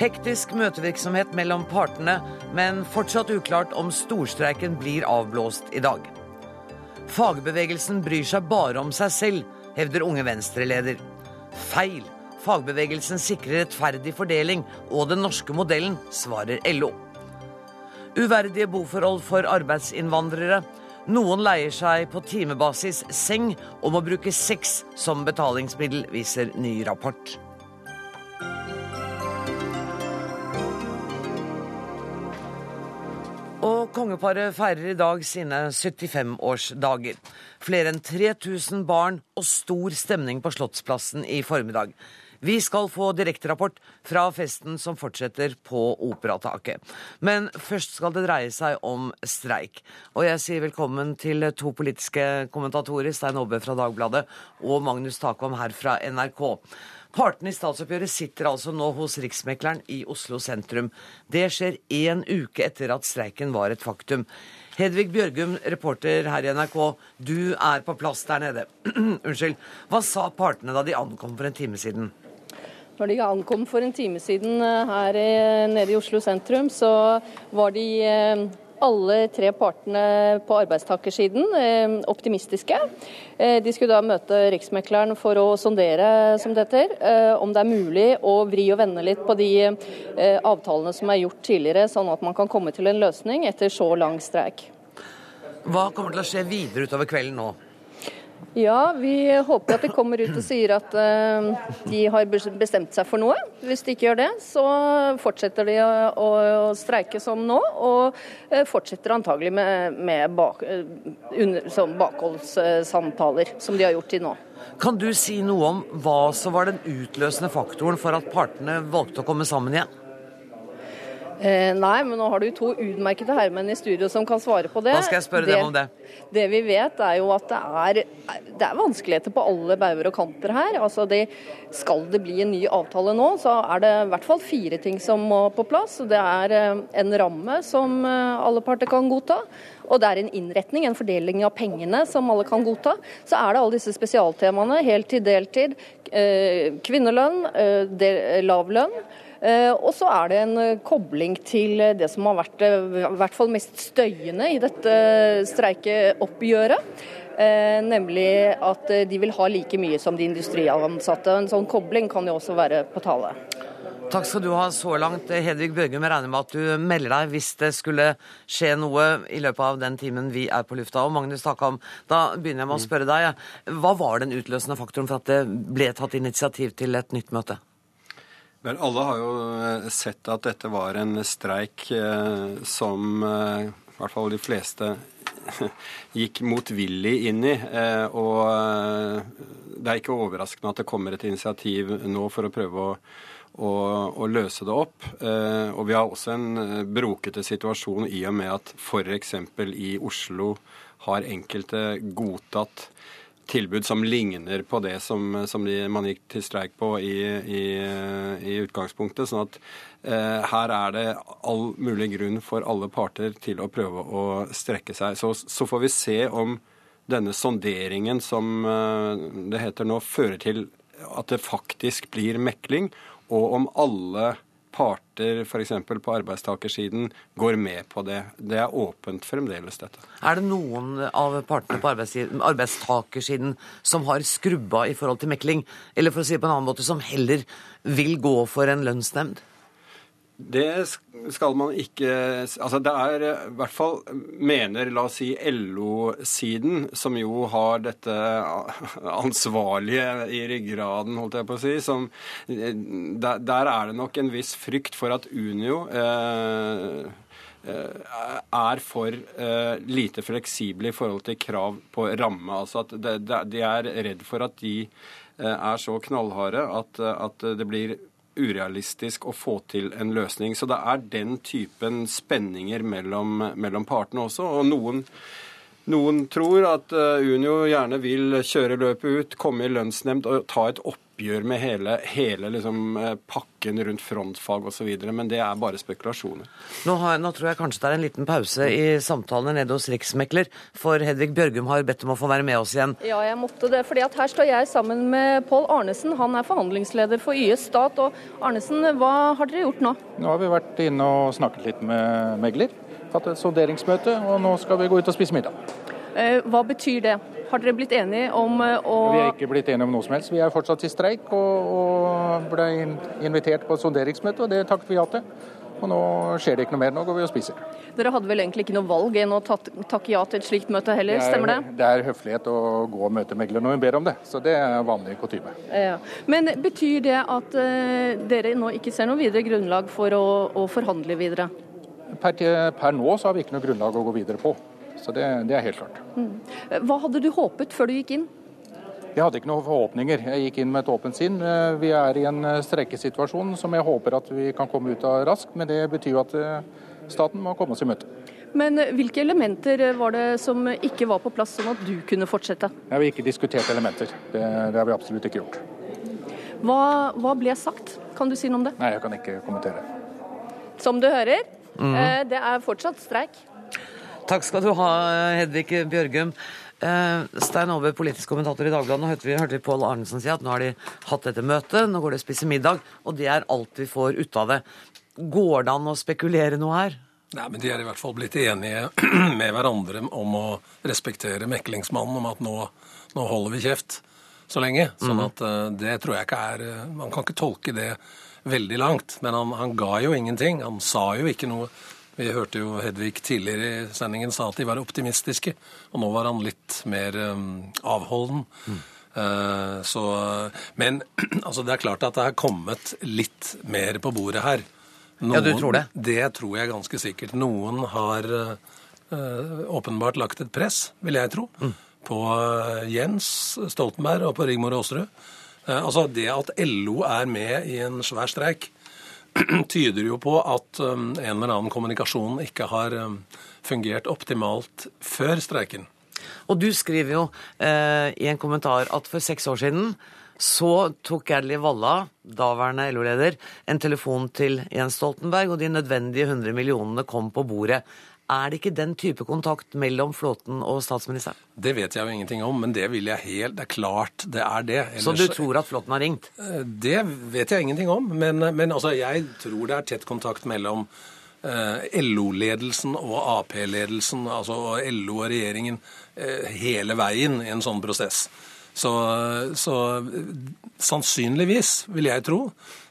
Hektisk møtevirksomhet mellom partene, men fortsatt uklart om storstreiken blir avblåst i dag. Fagbevegelsen bryr seg bare om seg selv, hevder Unge Venstre-leder. Feil. Fagbevegelsen sikrer rettferdig fordeling og den norske modellen, svarer LO. Uverdige boforhold for arbeidsinnvandrere. Noen leier seg på timebasis seng og må bruke sex som betalingsmiddel, viser ny rapport. Kongeparet feirer i dag sine 75-årsdager. Flere enn 3000 barn og stor stemning på Slottsplassen i formiddag. Vi skal få direkterapport fra festen som fortsetter på Operataket. Men først skal det dreie seg om streik. Og jeg sier velkommen til to politiske kommentatorer, Stein Aabe fra Dagbladet og Magnus Takvam her fra NRK. Partene i statsoppgjøret sitter altså nå hos Riksmekleren i Oslo sentrum. Det skjer én uke etter at streiken var et faktum. Hedvig Bjørgum, reporter her i NRK, du er på plass der nede. Unnskyld. Hva sa partene da de ankom for en time siden? Når de ankom for en time siden eh, her nede i Oslo sentrum, så var de eh, alle tre partene på arbeidstakersiden eh, optimistiske. Eh, de skulle da møte Riksmekleren for å sondere, som det heter, eh, om det er mulig å vri og vende litt på de avtalene som er gjort tidligere, sånn at man kan komme til en løsning etter så lang streik. Hva kommer til å skje videre utover kvelden nå? Ja, vi håper at de kommer ut og sier at uh, de har bestemt seg for noe. Hvis de ikke gjør det, så fortsetter de å, streike som nå, og uh, fortsetter antagelig med, med bak, uh, bakholdssamtaler, som de har gjort til nå. Kan du si noe om hva som var den utløsende faktoren for at partene valgte å komme sammen igjen? Eh, nei, men nå har du to utmerkede herremenn i studio som kan svare på det. Hva skal jeg spørre det, dem om det? Det vi vet er jo at det er, det er vanskeligheter på alle bauger og kanter her. Altså det, skal det bli en ny avtale nå, så er det i hvert fall fire ting som må på plass. Det er eh, en ramme som eh, alle parter kan godta. Og det er en innretning, en fordeling av pengene som alle kan godta. Så er det alle disse spesialtemaene. Heltid, deltid, eh, kvinnelønn, lav lønn. Eh, og så er det en eh, kobling til eh, det som har vært i hvert fall mest støyende i dette streikeoppgjøret. Nemlig at de vil ha like mye som de industriansatte. En sånn kobling kan jo også være på tale. Takk skal du ha så langt. Hedvig Bøgum, jeg regner med at du melder deg hvis det skulle skje noe i løpet av den timen vi er på lufta. Og Magnus Takam, da begynner jeg med å spørre deg. Hva var den utløsende faktoren for at det ble tatt initiativ til et nytt møte? Vel, alle har jo eh, sett at dette var en streik eh, som eh, i hvert fall de fleste gikk motvillig inn i. Og det er ikke overraskende at det kommer et initiativ nå for å prøve å, og, og, løse det opp. Eh, og vi har også en brokete situasjon i og med at f.eks. i Oslo har enkelte godtatt tilbud som ligner på det som, som de, man gikk til streik på i, i, i utgangspunktet. sånn at eh, her er det all mulig grunn for alle parter til å prøve å strekke seg. Så, så får vi se om denne sonderingen, som eh, det heter nå, fører til at det faktisk blir mekling, og om alle parter f.eks. på arbeidstakersiden går med på det. Det er åpent fremdeles, dette. Er det noen av partene på arbeidstakersiden som har skrubba i forhold til mekling, eller for å si det på en annen måte, som heller vil gå for en lønnsnemnd? Det skal man ikke Altså det er i hvert fall, mener la oss si LO-siden, som jo har dette ansvarlige i ryggraden, holdt jeg på å si, som Der, der er det nok en viss frykt for at Unio eh, eh er for uh, lite fleksible i forhold til krav på ramme. Altså at de, er redd for at de er så knallharde at, at det blir urealistisk å få til en løsning. Så det er den typen spenninger mellom, mellom partene også. Og noen, noen tror at uh, Unio gjerne vil kjøre løpet ut, komme i lønnsnemnd og ta et oppgjør oppgjør med hele, hele liksom, eh, pakken rundt frontfag osv. Men det er bare spekulasjoner. Nå, har, nå, tror jeg kanskje det er en liten pause i samtalene nede hos Riksmekler, for Hedvig Bjørgum har bedt om å få være med oss igjen. Ja, jeg måtte det. fordi at her står jeg sammen med Pål Arnesen. Han er forhandlingsleder for YS stat. Og Arnesen, hva har dere gjort nå? Nå har vi vært inne og snakket litt med megler. tatt et sonderingsmøte, og nå skal vi gå ut og spise middag. Eh, hva betyr det? Har dere blitt enige om eh, å Vi er ikke blitt enige om noe som helst. Vi er fortsatt i streik og, og ble invitert på sonderingsmøte, og det takket vi ja til. Og nå skjer det ikke noe mer, nå går vi og spiser. Dere hadde vel egentlig ikke noe valg enn å takke ja til et slikt møte heller, det er, stemmer det? Det er høflighet å gå og møte megler når hun ber om det, så det er vanlig kutyme. Ja. Men betyr det at uh, dere nå ikke ser noe videre grunnlag for å, å forhandle videre? Per, per, nå så har vi ikke noe grunnlag å gå videre på. Så det, det er helt klart. Mm. Hva hadde du håpet før du gikk inn? Jeg hadde ikke noen forhåpninger. Jeg gikk inn med et åpent sinn. Eh, vi er i en eh, streikesituasjon som jeg håper at vi kan komme ut av raskt. Men det betyr jo at eh, staten må komme oss i møte. Men hvilke elementer var det som ikke var på plass, sånn at du kunne fortsette? Jeg har ikke diskutert elementer. Det, det har vi absolutt ikke gjort. Hva, hva, ble sagt? Kan du si noe om det? Nei, jeg kan ikke kommentere. Som du hører, mm. det er fortsatt streik. Takk skal du ha, Hedvig Bjørgum. Eh, Stein Aabe, politisk kommentator i Dagbladet. Nå hørte vi, hørte vi Pål Arnesen si at nå har de hatt dette møtet, nå går de og spiser middag, og det er alt vi får ut av det. Går det an å spekulere noe her? Nei, men De er i hvert fall blitt enige med hverandre om å respektere meklingsmannen, om at nå, nå holder vi kjeft så lenge. Sånn mm. at uh, det tror jeg ikke er uh, Man kan ikke tolke det veldig langt. Men han, han ga jo ingenting. Han sa jo ikke noe vi hørte jo Hedvig tidligere i sendingen sa at de var optimistiske, og nå var han litt mer um, avholden. Mm. Uh, så, men altså, det er klart at det har kommet litt mer på bordet her. Noen, ja, du tror det? Det tror jeg ganske sikkert. Noen har uh, åpenbart lagt et press, vil jeg tro, mm. på uh, Jens Stoltenberg og på Rigmor Aasrud. altså det at LO er med i en svær streik, tyder jo på at um, en eller annen kommunikasjon ikke har um, fungert optimalt før streiken. Og du skriver jo eh, i en kommentar at for seks år siden så tok Gerli Valla, daværende LO-leder, en telefon til Jens Stoltenberg, og de nødvendige 100 millionene kom på bordet. Er det ikke den type kontakt mellom Flåten og statsministeren? Det vet jeg jo ingenting om, men det vil jeg helt Det er klart det er det. Ellers, Så du tror at Flåten har ringt? Eh, det vet jeg ingenting om. Men, men altså, jeg tror det er tett kontakt mellom eh, LO-ledelsen og Ap-ledelsen, altså LO og regjeringen, eh, hele veien i en sånn prosess. Så, så, sannsynligvis, vil jeg tro,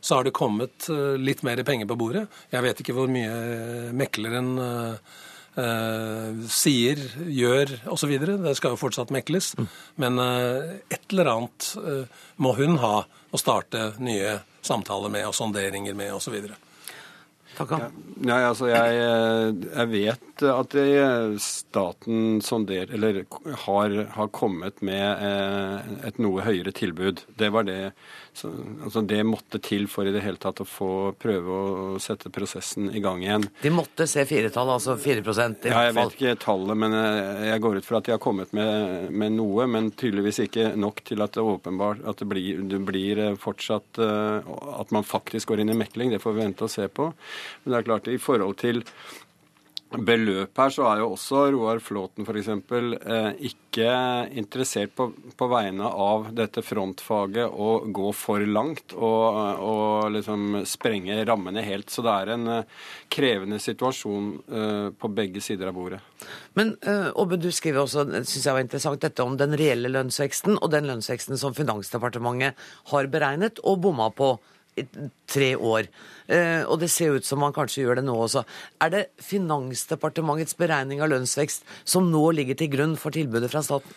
så har det kommet eh, litt mer penger på bordet. Jeg vet ikke hvor mye mekleren uh, Uh, sier, gjør osv. Det skal jo fortsatt mekles. Mm. Men uh, et eller annet uh, må hun ha å starte nye samtaler med og sonderinger med osv. Takk, ja. Nei, altså jeg, jeg, vet at staten sonder, eller har, har kommet med et noe høyere tilbud. Det var det så, altså det måtte til for i det hele tatt å få prøve å sette prosessen i gang igjen. De måtte se firetall, altså 4% i Ja, jeg vet ikke tallet, men eh, jeg går ut fra at de har kommet med, med noe. Men tydeligvis ikke nok til at det åpenbart at det blir, det blir eh, fortsatt uh, At man faktisk går inn i mekling. Det får vi vente og se på. Men det er klart, i forhold til beløp her, så er jo også Roar Flåten f.eks. Eh, ikke interessert på, på, vegne av dette frontfaget å gå for langt og, og liksom sprenge rammene helt. Så det er en eh, krevende situasjon eh, på begge sider av bordet. Men Åbe, Obbe, du skriver også, synes jeg var interessant, dette om den reelle lønnsveksten og den lønnsveksten som Finansdepartementet har beregnet og bomma på tre år. Eh, og det ser ut som man kanskje gjør det nå også. Er det Finansdepartementets beregning av lønnsvekst som nå ligger til grunn for tilbudet fra staten?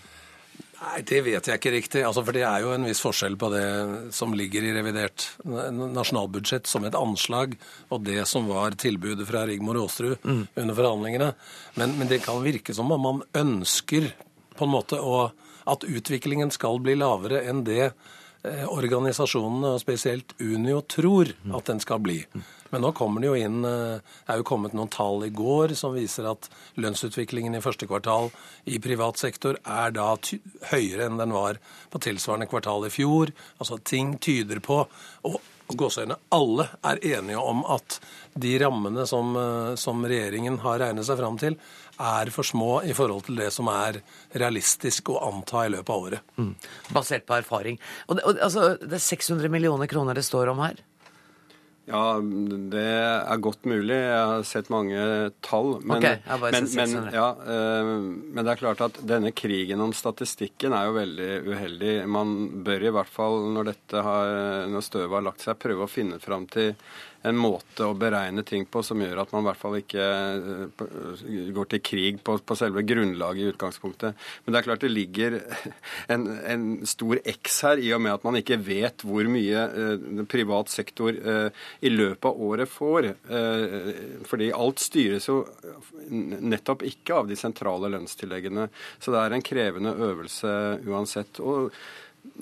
Nei, Det vet jeg ikke riktig. Altså, for Det er jo en viss forskjell på det som ligger i revidert nasjonalbudsjett som et anslag, og det som var tilbudet fra Rigmor Aasrud mm. under forhandlingene. Men, men, det kan virke som om man ønsker på en måte å, at utviklingen skal bli lavere enn det organisasjonene, og spesielt Unio, tror at den skal bli. Men nå kommer det jo inn Det er jo kommet noen tall i går som viser at lønnsutviklingen i første kvartal i privat sektor er da høyere enn den var på tilsvarende kvartal i fjor. Altså ting tyder på og gåseøyne, alle er enige om at de rammene som, som regjeringen har regnet seg fram til, er for små i forhold til det som er realistisk å anta i løpet av året. Mm. Basert på erfaring. Og det, og, altså, det er 600 millioner kroner det står om her? Ja, det er godt mulig. Jeg har sett mange tall. Men, okay, men, men, ja, uh, men, det er klart at denne krigen om statistikken er jo veldig uheldig. Man bør i hvert fall, når, dette har, når støvet har lagt seg, prøve å finne fram til en måte å beregne ting på som gjør at man i hvert fall ikke eh, går til krig på, på selve grunnlaget i utgangspunktet. Men det er klart det ligger en, en, stor X her, i og med at man ikke vet hvor mye eh, privat sektor eh, i løpet av året får. Eh, fordi alt styres jo nettopp ikke av de sentrale lønnstilleggene. Så det er en krevende øvelse uansett. og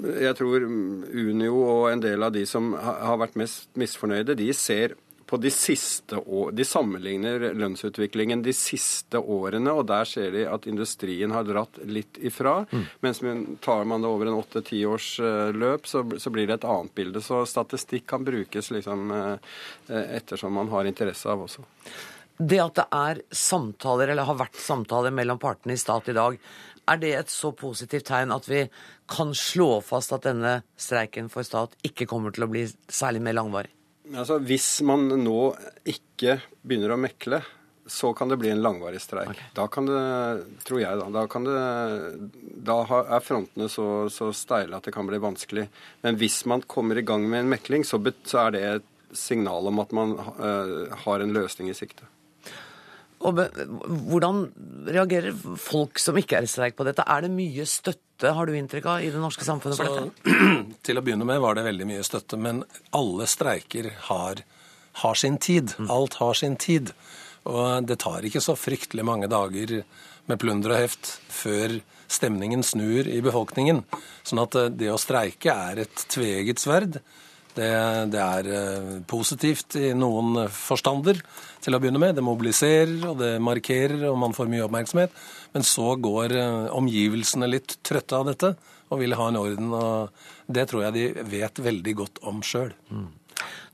jeg tror Unio og en del av de som har vært mest misfornøyde, de ser på de siste år, De sammenligner lønnsutviklingen de siste årene, og der ser de at industrien har dratt litt ifra. Mm. Mens tar man det over en åtte-ti års eh, løp, så, så, blir det et annet bilde. Så statistikk kan brukes liksom eh, ettersom man har interesse av også. Det at det er samtaler, eller har vært samtaler mellom partene i stat i dag, er det et så positivt tegn at vi kan slå fast at denne streiken for stat ikke kommer til å bli særlig mer langvarig? Altså, Hvis man nå ikke begynner å mekle, så kan det bli en langvarig streik. Okay. Da kan det, tror jeg da, da, kan det, da er frontene så, så, steile at det kan bli vanskelig. Men hvis man kommer i gang med en mekling, så, så er det et signal om at man uh, har en løsning i sikte. Og hvordan reagerer folk som ikke er i streik på dette? Er det mye støtte, har du inntrykk av, i det norske samfunnet for dette? Til å begynne med var det veldig mye støtte, men alle streiker har, har sin tid. Mm. Alt har sin tid. Og det tar ikke så fryktelig mange dager med plunder og heft før stemningen snur i befolkningen. Sånn at det å streike er et tveegget sverd. Det, det, er eh, positivt i noen forstander til å begynne med. Det mobiliserer, og det markerer, og man får mye oppmerksomhet. Men så går eh, omgivelsene litt trøtte av dette og vil ha en orden. og Det tror jeg de vet veldig godt om sjøl. Mm.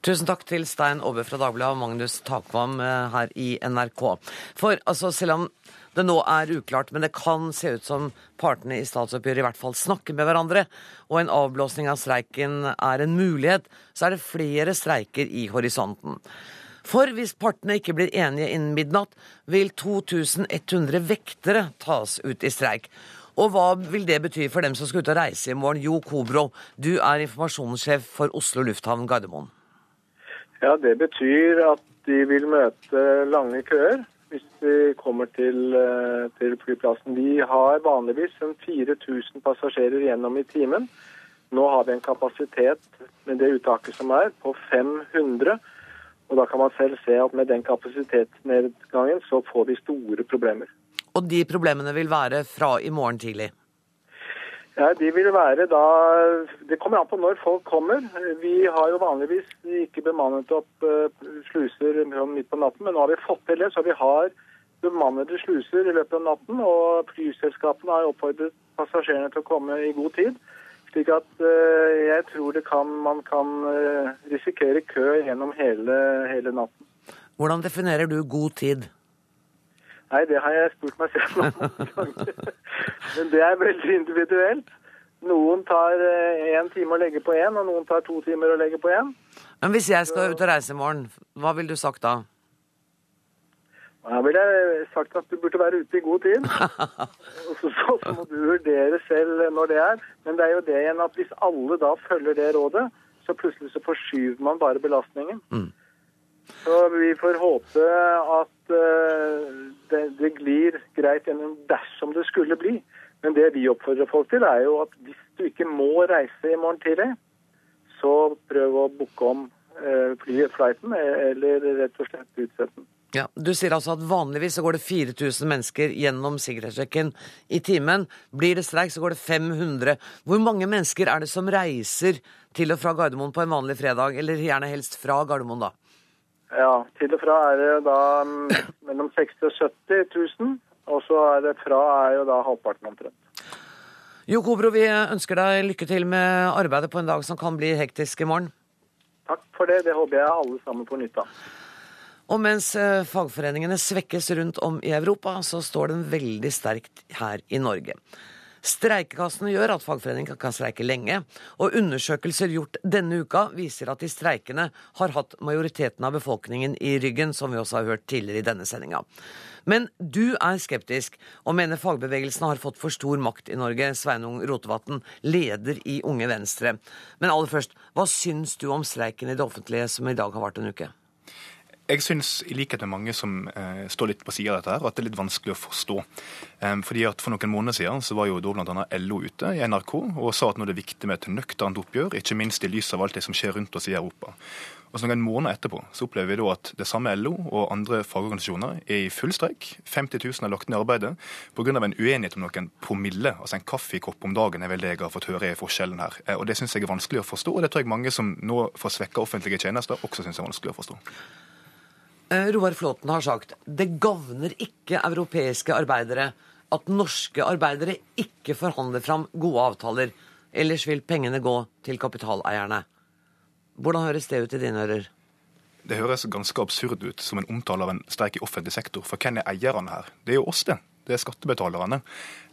Tusen takk til Stein Aabø fra Dagbladet og Magnus Takvam eh, her i NRK. For altså, selv om det nå er uklart, men det kan se ut som partene i statsoppgjøret i hvert fall snakker med hverandre, og en avblåsning av streiken er en mulighet, så er det flere streiker i horisonten. For hvis partene ikke blir enige innen midnatt, vil 2100 vektere tas ut i streik. Og hva vil det bety for dem som skal ut og reise i morgen? Jo Kobro, du er informasjonssjef for Oslo lufthavn Gardermoen. Ja, det betyr at de vil møte lange køer hvis de kommer til, eh, til, flyplassen. Vi har vanligvis 4000 passasjerer gjennom i timen. Nå har vi en kapasitet med det uttaket som er, på 500. Og da kan man selv se at med den kapasitetsnedgangen så får vi store problemer. Og de problemene vil være fra i morgen tidlig? Ja, de vil være da Det kommer an på når folk kommer. Vi har jo vanligvis ikke bemannet opp uh, sluser midt på natten, men nå har vi fått til det. Så vi har bemannede sluser i løpet av natten. Og flyselskapene har oppfordret passasjerene til å komme i god tid. Slik at uh, jeg tror kan, man kan uh, risikere kø gjennom hele, hele natten. Hvordan definerer du god tid? Nei, det har jeg spurt meg selv ganger. Men det er veldig individuelt. Noen tar én eh, time å legge på én, og noen tar to timer å legge på én. Men hvis jeg skal ut og reise i morgen, hva ville du sagt da? Da ville jeg sagt at du burde være ute i god tid. Og så, så, så, må du vurdere selv når det er. Men det er jo det igjen at hvis alle da følger det rådet, så plutselig så forskyver man bare belastningen. Mm. Så vi får håpe at uh, det, det, glir greit gjennom dersom det skulle bli. Men det vi oppfordrer folk til, er jo at hvis du ikke må reise i morgen tidlig, så prøv å booke om uh, flyet, flighten, eller rett og slett utsette den. Ja, Du sier altså at vanligvis så går det 4000 mennesker gjennom sikkerhetssjekken i timen. Blir det streik, så går det 500. Hvor mange mennesker er det som reiser til og fra Gardermoen på en vanlig fredag, eller gjerne helst fra Gardermoen, da? Ja, til og fra er det da mm, mellom 60 og 70 000. Og så er det fra er jo da halvparten omtrent. Jo Kobro, vi ønsker deg lykke til med arbeidet på en dag som kan bli hektisk i morgen. Takk for det. Det håper jeg alle sammen får nytte av. Og mens eh, fagforeningene svekkes rundt om i Europa, så står den veldig sterkt her i Norge. Streikekassene gjør at fagforeningene kan streike lenge, og undersøkelser gjort denne uka viser at de streikende har hatt majoriteten av befolkningen i ryggen, som vi også har hørt tidligere i denne sendinga. Men du er skeptisk, og mener fagbevegelsen har fått for stor makt i Norge. Sveinung Rotevatn, leder i Unge Venstre. Men aller først, hva syns du om streiken i det offentlige som i dag har vart en uke? Jeg syns, i likhet med mange som eh, står litt på sida av dette, her, at det er litt vanskelig å forstå. Um, fordi at For noen måneder siden så var jo da bl.a. LO ute i NRK og sa at nå er det viktig med et nøkternt oppgjør, ikke minst i lys av alt det som skjer rundt oss i Europa. Og så Noen måneder etterpå så opplever vi da at det samme LO og andre fagorganisasjoner er i full streik. 50 000 er lagt ned i arbeidet pga. en uenighet om noen promille. Altså en kaffekopp om dagen er vel det jeg har fått høre er forskjellen her. Eh, og Det syns jeg er vanskelig å forstå, og det tror jeg mange som nå får svekka offentlige tjenester, også syns er vanskelig å forstå. Eh, Roar Flåten har sagt det gagner ikke europeiske arbeidere at norske arbeidere ikke forhandler fram gode avtaler. Ellers vil pengene gå til kapitaleierne. Hvordan høres det ut i dine ører? Det høres ganske absurd ut som en omtale av en streik i offentlig sektor. For hvem er eierne her? Det er jo oss, det. Det er skattebetalerne.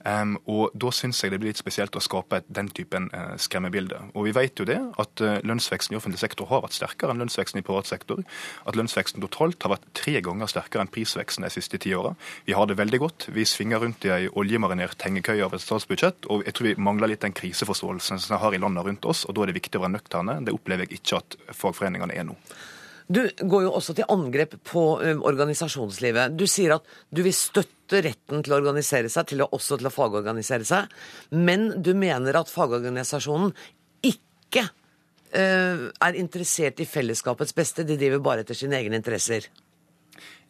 Um, og da syns jeg det blir litt spesielt å skape den typen uh, skremmebilde. Og vi vet jo det, at uh, lønnsveksten i offentlig sektor har vært sterkere enn lønnsveksten i privat sektor. At lønnsveksten totalt har vært tre ganger sterkere enn prisveksten de siste ti åra. Vi har det veldig godt. Vi svinger rundt i ei oljemarinert hengekøye av et statsbudsjett, og jeg tror vi mangler litt den kriseforståelsen som vi har i landet rundt oss, og da er det viktig å være nøkterne. Det opplever jeg ikke at fagforeningene er nå. Du går jo også til angrep på um, organisasjonslivet. Du sier at du vil støtte retten til å organisere seg, til å, også til å fagorganisere seg, men du mener at fagorganisasjonen ikke uh, er interessert i fellesskapets beste, de driver bare etter sine egne interesser.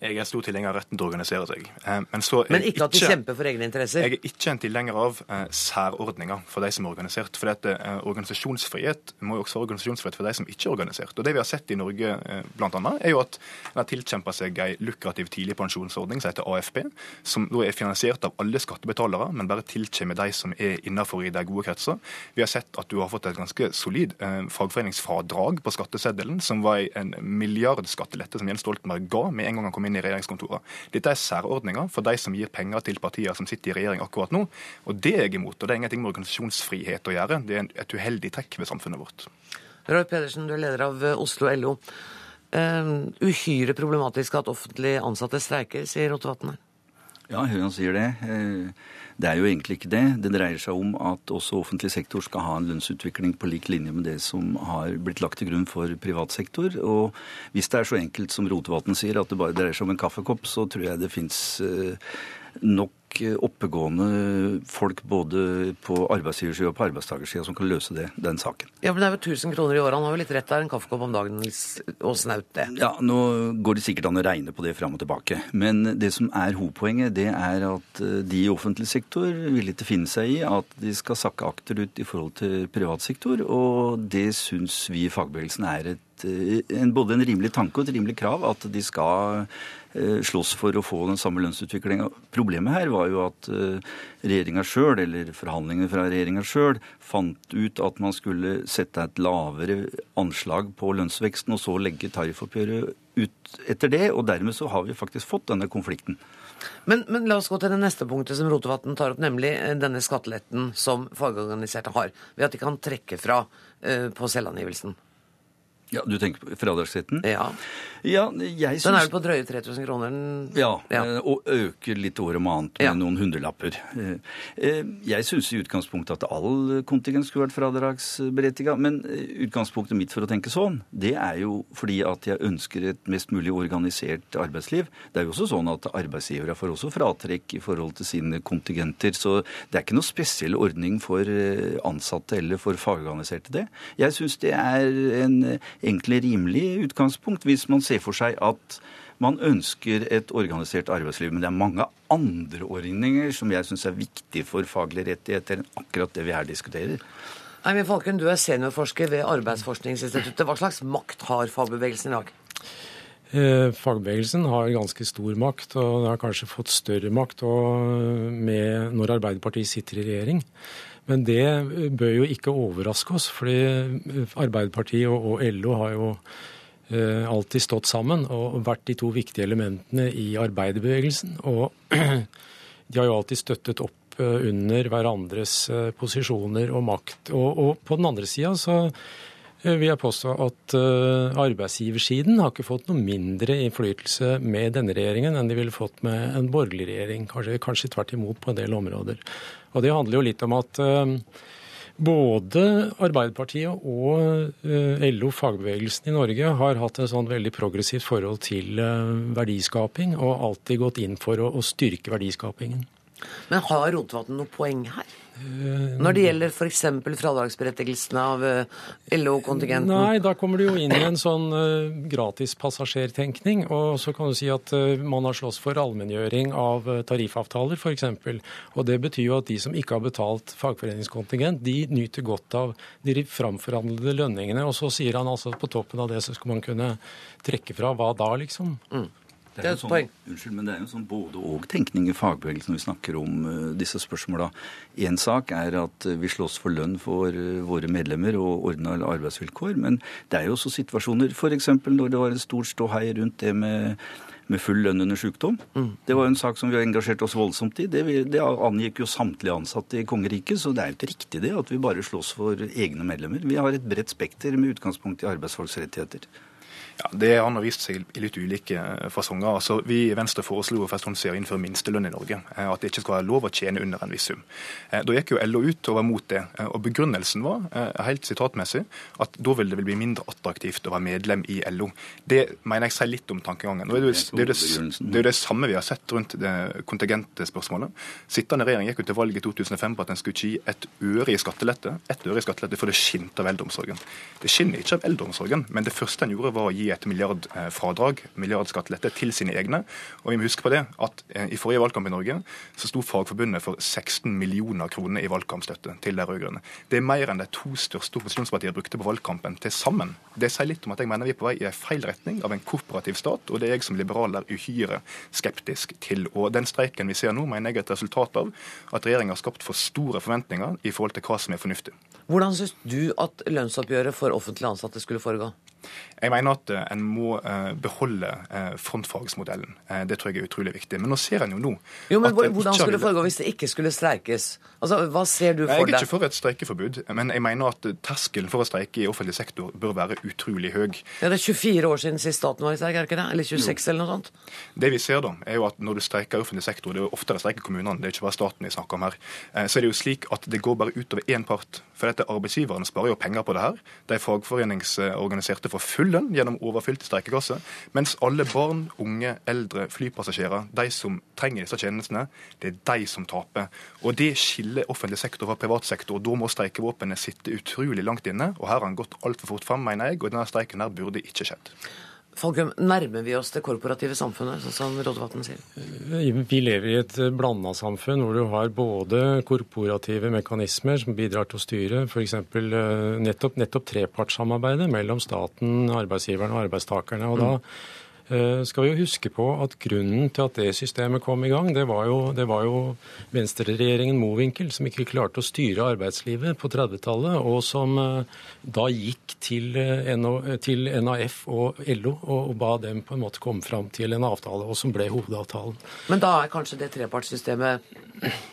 Jeg er stor tilhenger av retten til å organisere seg. Eh, men, men ikke at de ikke, kjemper for egne interesser? Jeg er ikke en tilhenger av eh, særordninger for de som er organisert. For dette, eh, organisasjonsfrihet må jo også være organisasjonsfrihet for de som ikke er organisert. Og Det vi har sett i Norge eh, annet, er jo at en har tilkjempa seg en lukrativ tidligpensjonsordning som heter AFP, som da er finansiert av alle skattebetalere, men bare tilkommer de som er innenfor i de gode kretser. Vi har sett at du har fått et ganske solid eh, fagforeningsfradrag på skatteseddelen, som var en milliardskattelette som Jens Stoltenberg ga med en gang han kom inn i regjeringskontorene. Dette er særordninger for de som gir penger til partier som sitter i regjering akkurat nå. Og det er jeg imot. Og det er ingenting med organisasjonsfrihet å gjøre. Det er et uheldig trekk ved samfunnet vårt. Roy Pedersen, du er leder av eh, Oslo LO. Uh, uhyre problematisk at offentlig ansatte streiker, sier Rotevatn her. Ja, hun sier det. Uh, det er jo egentlig ikke det. Det dreier seg om at også offentlig sektor skal ha en lønnsutvikling på lik linje med det som har blitt lagt til grunn for privat sektor. Og hvis det er så enkelt som Rotevatn sier, at det bare dreier seg om en kaffekopp, så tror jeg det fins eh, nok oppegående folk både på arbeidsgiversida og på arbeidstakersida som kan løse det, den saken. Ja, men Det er jo 1000 kroner i året. Han har jo litt rett der. En kaffekopp om dagen og snaut det. Ja, nå går det sikkert an å regne på det fram og tilbake. Men det som er hovedpoenget, det er at eh, de i offentlig sektor vil ikke finne seg i at de skal sakke akterut i forhold til privat sektor, og det syns vi i fagbevegelsen er et, eh, en, både en rimelig tanke og et rimelig krav at de skal Eh, slåss for å få den samme lønnsutviklinga. Problemet her var jo at eh, regjeringa sjøl, eller forhandlingene fra regjeringa sjøl, fant ut at man skulle sette et lavere anslag på lønnsveksten, og så legge tariffoppgjøret ut etter det. Og dermed så har vi faktisk fått denne konflikten. Men, men, la oss gå til det neste punktet som Rotevatn tar opp, nemlig eh, denne skatteletten som fagorganiserte har, ved at de kan trekke fra på selvangivelsen. Ja, Du tenker på fradragsretten? Ja. ja jeg synes... Den er vel på drøye 3000 kroner? Ja, ja, eh, og øker litt år om annet med ja. noen hundrelapper. Eh, eh, jeg syns i utgangspunktet at all kontingent skulle vært fradragsberettiga, men utgangspunktet mitt for å tenke sånn, det er jo fordi at jeg ønsker et mest mulig organisert arbeidsliv. Det er jo også sånn at arbeidsgivere får også fratrekk i forhold til sine kontingenter, så det er ikke noe spesiell ordning for ansatte eller for fagorganiserte, det. Jeg syns det er en egentlig rimelig utgangspunkt hvis man ser for seg at Man ønsker et organisert arbeidsliv, men det er mange andre ordninger som jeg syns er viktige for faglige rettigheter enn akkurat det vi her diskuterer. Eivind Falken, du er seniorforsker ved Arbeidsforskningsinstituttet. Hva slags makt har fagbevegelsen i dag? Eh, fagbevegelsen har ganske stor makt, og det har kanskje fått større makt med, når Arbeiderpartiet sitter i regjering. Men det bør jo ikke overraske oss, fordi Arbeiderpartiet og LO har jo eh, alltid stått sammen og vært de to viktige elementene i arbeiderbevegelsen. Og de har jo alltid støttet opp Eh, under hverandres eh, posisjoner og makt. Og, og på den andre sida så eh, vil jeg påstå at arbeidsgiversiden har ikke fått noe mindre innflytelse med denne regjeringen enn de ville fått med en borgerlig regjering. Kanskje, kanskje tvert imot på en del områder. Og det handler jo litt om at både Arbeiderpartiet og LO, fagbevegelsen i Norge, har hatt et sånn veldig progressivt forhold til verdiskaping og alltid gått inn for å, å styrke verdiskapingen. Men har Rotevatn noe poeng her? Når det gjelder f.eks. fradragsberettigelsene av eh, LO-kontingenten? Nei, da kommer du jo inn i en sånn uh, gratispassasjertenkning. Og så kan du si at man har slåss for allmenngjøring av tariffavtaler f.eks. Og det betyr jo at de som ikke har betalt fagforeningskontingent, de nyter godt av de framforhandlede lønningene. Og så sier han altså at på toppen av det så skal man kunne trekke fra hva da, liksom. Mm. Det er, sånn, unnskyld, men det er jo sånn både-og-tenkning i fagbevegelsen når vi snakker om uh, disse spørsmåla. Én sak er at uh, vi slåss for lønn for uh, våre medlemmer og ordna arbeidsvilkår. Men det er jo også situasjoner, f.eks. når det var en stor ståhei rundt det med, med full lønn under sykdom. Mm. Det var jo en sak som vi har engasjert oss voldsomt i. Det, det angikk jo samtlige ansatte i kongeriket, så det er jo ikke riktig det at vi bare slåss for egne medlemmer. Vi har et bredt spekter med utgangspunkt i arbeidsfolks rettigheter. Ja, Det har vist seg i litt ulike eh, fasonger. Altså, vi i Venstre foreslo for en å innføre minstelønn i Norge. Eh, at det ikke skal være lov å tjene under en viss sum. Eh, da gikk jo LO ut og var mot det. og Begrunnelsen var helt sitatmessig at da vil det bli mindre attraktivt å være medlem i LO. Det mener jeg sier litt om tankegangen. Det er, jo det, det, det, er det samme vi har sett rundt det kontingentspørsmålet. Sittende regjering gikk jo til valg i 2005 på at en skulle ikke gi et øre i skattelette. Et øre i skattelette for det skinte av eldreomsorgen. Det skinner ikke av eldreomsorgen, men det første en gjorde, var å gi et milliardfradrag, milliardskattelette, til sine egne. Og vi må huske på det at eh, i forrige valgkamp i Norge så sto Fagforbundet for 16 millioner kroner i valgkampstøtte til de rød-grønne. Det er mer enn de to største opposisjonspartiene brukte på valgkampen til sammen. Det sier litt om at jeg mener vi er på vei i en feil retning av en korporativ stat, og det er jeg som liberal er uhyre skeptisk til. Og den streiken vi ser nå, mener jeg er et resultat av at regjeringa har skapt for store forventninger i forhold til hva som er fornuftig. Hvordan syns du at lønnsoppgjøret for offentlig ansatte skulle foregå? Jeg mener at eh, en må eh, beholde eh, frontfagsmodellen. Det tror jeg er utrolig viktig. Men nå ser en jo nå Jo, men Hvordan skulle det foregå hvis det ikke skulle streikes? Altså, Hva ser du for deg? Jeg er ikke for et streikeforbud, men jeg mener at terskelen for å streike i offentlig sektor bør være utrolig høy. Ja, Det er 24 år siden sist staten var i streik, er det ikke det? Eller 26, jo. eller noe sånt? Det vi ser da, er jo at når du streiker i offentlig sektor, det er jo oftere streiker kommunene, det er ikke bare staten vi snakker om her, så er det jo slik at det går bare utover én part. For dette arbeidsgiverne sparer jo penger på det her. De fagforeningsorganiserte får full lønn gjennom overfylte streikekasser, mens alle barn, unge, eldre, flypassasjerer, de som trenger disse tjenestene, det er de som taper. Og Det skiller offentlig sektor fra privat sektor. Da må streikevåpenet sitte utrolig langt inne. og Her har han gått altfor fort fram, mener jeg, og denne streiken her burde ikke skjedd. Falkum, nærmer vi oss det korporative samfunnet, sånn som Rotevatn sier? Vi lever i et blanda samfunn hvor du har både korporative mekanismer som bidrar til å styre, f.eks. Eh, nettopp, nettopp trepartssamarbeidet mellom staten, arbeidsgiverne og arbeidstakerne. og da Eh, skal vi jo huske på at grunnen til at det systemet kom i gang, det var jo, det var jo venstreregjeringen Mowinckel som ikke klarte å styre arbeidslivet på 30-tallet, og som eh, da gikk til, eh, til, NAF og LO og, ba dem på en måte komme fram til en avtale, og som ble hovedavtalen. Men da er kanskje det trepartssystemet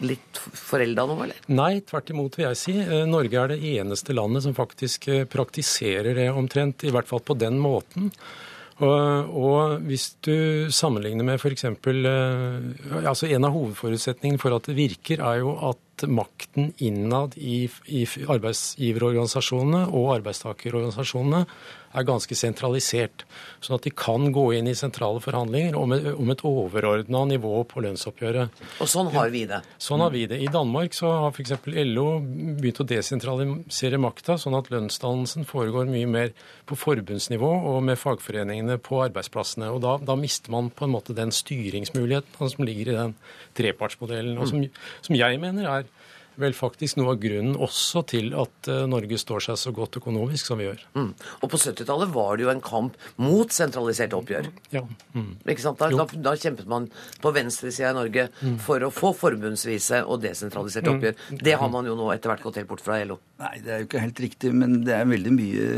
litt forelda nå, eller? Nei, tvert imot vil jeg si. Norge er det eneste landet som faktisk praktiserer det omtrent, i hvert fall på den måten. Og, og hvis du sammenligner med f.eks. Eh, altså En av hovedforutsetningene for at det virker, er jo at at makten innad i, i arbeidsgiverorganisasjonene og arbeidstakerorganisasjonene er ganske sentralisert. Sånn at de kan gå inn i sentrale forhandlinger om et, om et overordna nivå på lønnsoppgjøret. Og sånn har vi det. Sånn har vi det. I Danmark så har f.eks. LO begynt å desentralisere makta, sånn at lønnsdannelsen foregår mye mer på forbundsnivå og med fagforeningene på arbeidsplassene. Og da, da mister man på en måte den styringsmuligheten som ligger i den trepartsmodellen, og som, som jeg mener er vel faktisk noe av grunnen også til at eh, Norge står seg så godt økonomisk som vi gjør. Mm. Og på 70-tallet var det jo en kamp mot sentraliserte oppgjør. Ja. Mm. Ikke sant? Da, da, da, kjempet man på venstresida i Norge mm. for å få forbundsvise og desentraliserte mm. oppgjør. Det har man jo nå etter hvert gått helt bort fra LO. Nei, det er jo ikke helt riktig, men det er veldig mye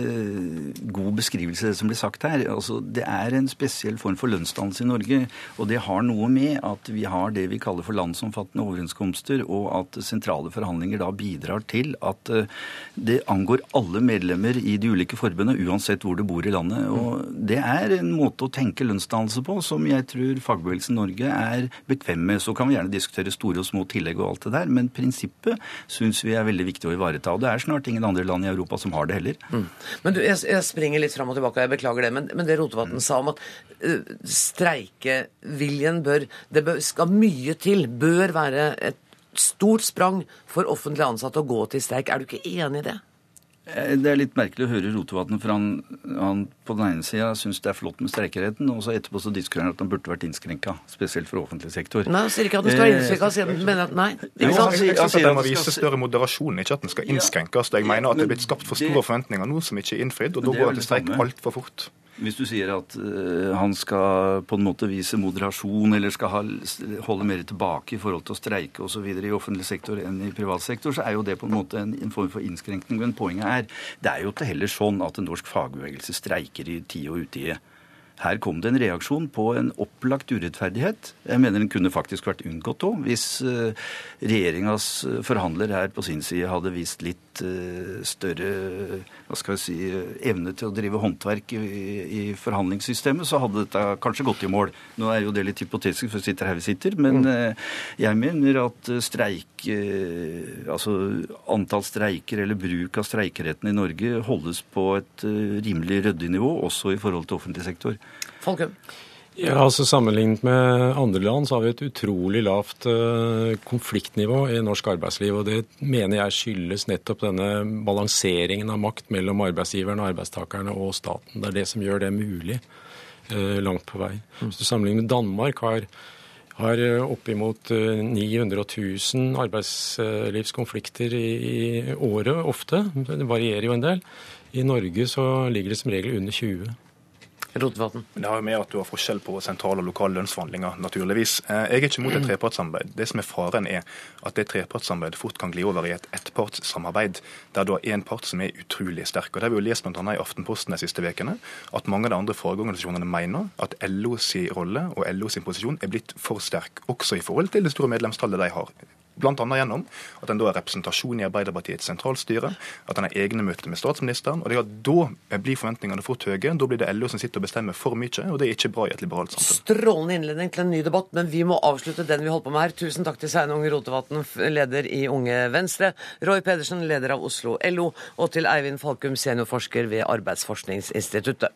god beskrivelse det som blir sagt her. Altså, det er en spesiell form for lønnsdannelse i Norge, og det har noe med at vi har det vi kaller for landsomfattende overenskomster, og at sentrale sentrale forhandlinger da bidrar til at eh, det angår alle medlemmer i de ulike forbundene, uansett hvor du bor i landet. Og det er en måte å tenke lønnsdannelse på som jeg tror fagbevegelsen Norge er bekvem med. Så kan vi gjerne diskutere store og små tillegg og alt det der, men prinsippet syns vi er veldig viktig å ivareta. Og det er snart ingen andre land i Europa som har det heller. Mm. Men du, jeg, jeg, springer litt fram og tilbake, jeg beklager det, men, men det Rotevatn sa om at uh, streikeviljen bør Det bør, skal mye til, bør være et stort sprang for offentlig ansatte å gå til streik. Er du ikke enig i det? Eh, det er litt merkelig å høre Rotevatn, for han, han, på den ene sida syns det er flott med streikeretten, og så etterpå så diskuterer han at den burde vært innskrenka, spesielt for offentlig sektor. Nei, han sier ikke at den skal være innskrenka, men at nei. Ikke sant? Jeg, syns at den må vise større moderasjon, ikke at den skal innskrenkes. Jeg mener at det er blitt skapt for store forventninger nå som ikke er innfridd, og da går det til streik altfor fort. Hvis du sier at uh, han skal på en måte vise moderasjon eller skal ha, holde mer tilbake i forhold til å streike osv. i offentlig sektor enn i privat sektor, så er jo det på en måte en, en form for innskrenkning. Men poenget er det er jo ikke heller sånn at en norsk fagbevegelse streiker i tide og utide. Her kom det en reaksjon på en opplagt urettferdighet. Jeg mener den kunne faktisk vært unngått òg, hvis uh, regjeringas forhandler her på sin side hadde vist litt uh, større hva skal jeg si, evne til å drive håndverk i, forhandlingssystemet, så hadde dette kanskje gått i mål. Nå er jo det litt hypotetisk, for vi sitter her vi sitter, men mm. jeg mener at streik Altså antall streiker eller bruk av streikeretten i Norge holdes på et rimelig ryddig nivå, også i forhold til offentlig sektor. Folkum? Ja, altså Sammenlignet med andre land så har vi et utrolig lavt uh, konfliktnivå i norsk arbeidsliv. og Det mener jeg skyldes nettopp denne balanseringen av makt mellom arbeidsgiverne, arbeidstakerne og staten. Det er det som gjør det mulig uh, langt på vei. Mm. Hvis du sammenligner med Danmark, har, har oppimot 900 000 arbeidslivskonflikter i, i året ofte. Det varierer jo en del. I Norge så ligger det som regel under 20. Rotevatn? Det har jo med at du har forskjell på sentrale og lokale lønnsforhandlinger, naturligvis. Eh, jeg er ikke imot et trepartssamarbeid. Det som er faren, er at det trepartssamarbeidet fort kan gli over i et ettpartssamarbeid, der du har én part som er utrolig sterk. Og Det har vi jo lest bl.a. i Aftenposten de siste ukene, at mange av de andre fagorganisasjonene mener at LOs rolle og LOs posisjon er blitt for sterk, også i forhold til det store medlemstallet de har. Bl.a. gjennom at en da har representasjon i Arbeiderpartiets sentralstyre, at en har egne møter med statsministeren. og det er at Da blir forventningene fort høye. Da blir det LO som sitter og bestemmer for mye, og det er ikke bra i et liberalt samfunn. Strålende innledning til en ny debatt, men vi må avslutte den vi holder på med her. Tusen takk til Sveinung Rotevatn, leder i Unge Venstre, Roy Pedersen, leder av Oslo LO, og til Eivind Falkum, seniorforsker ved Arbeidsforskningsinstituttet.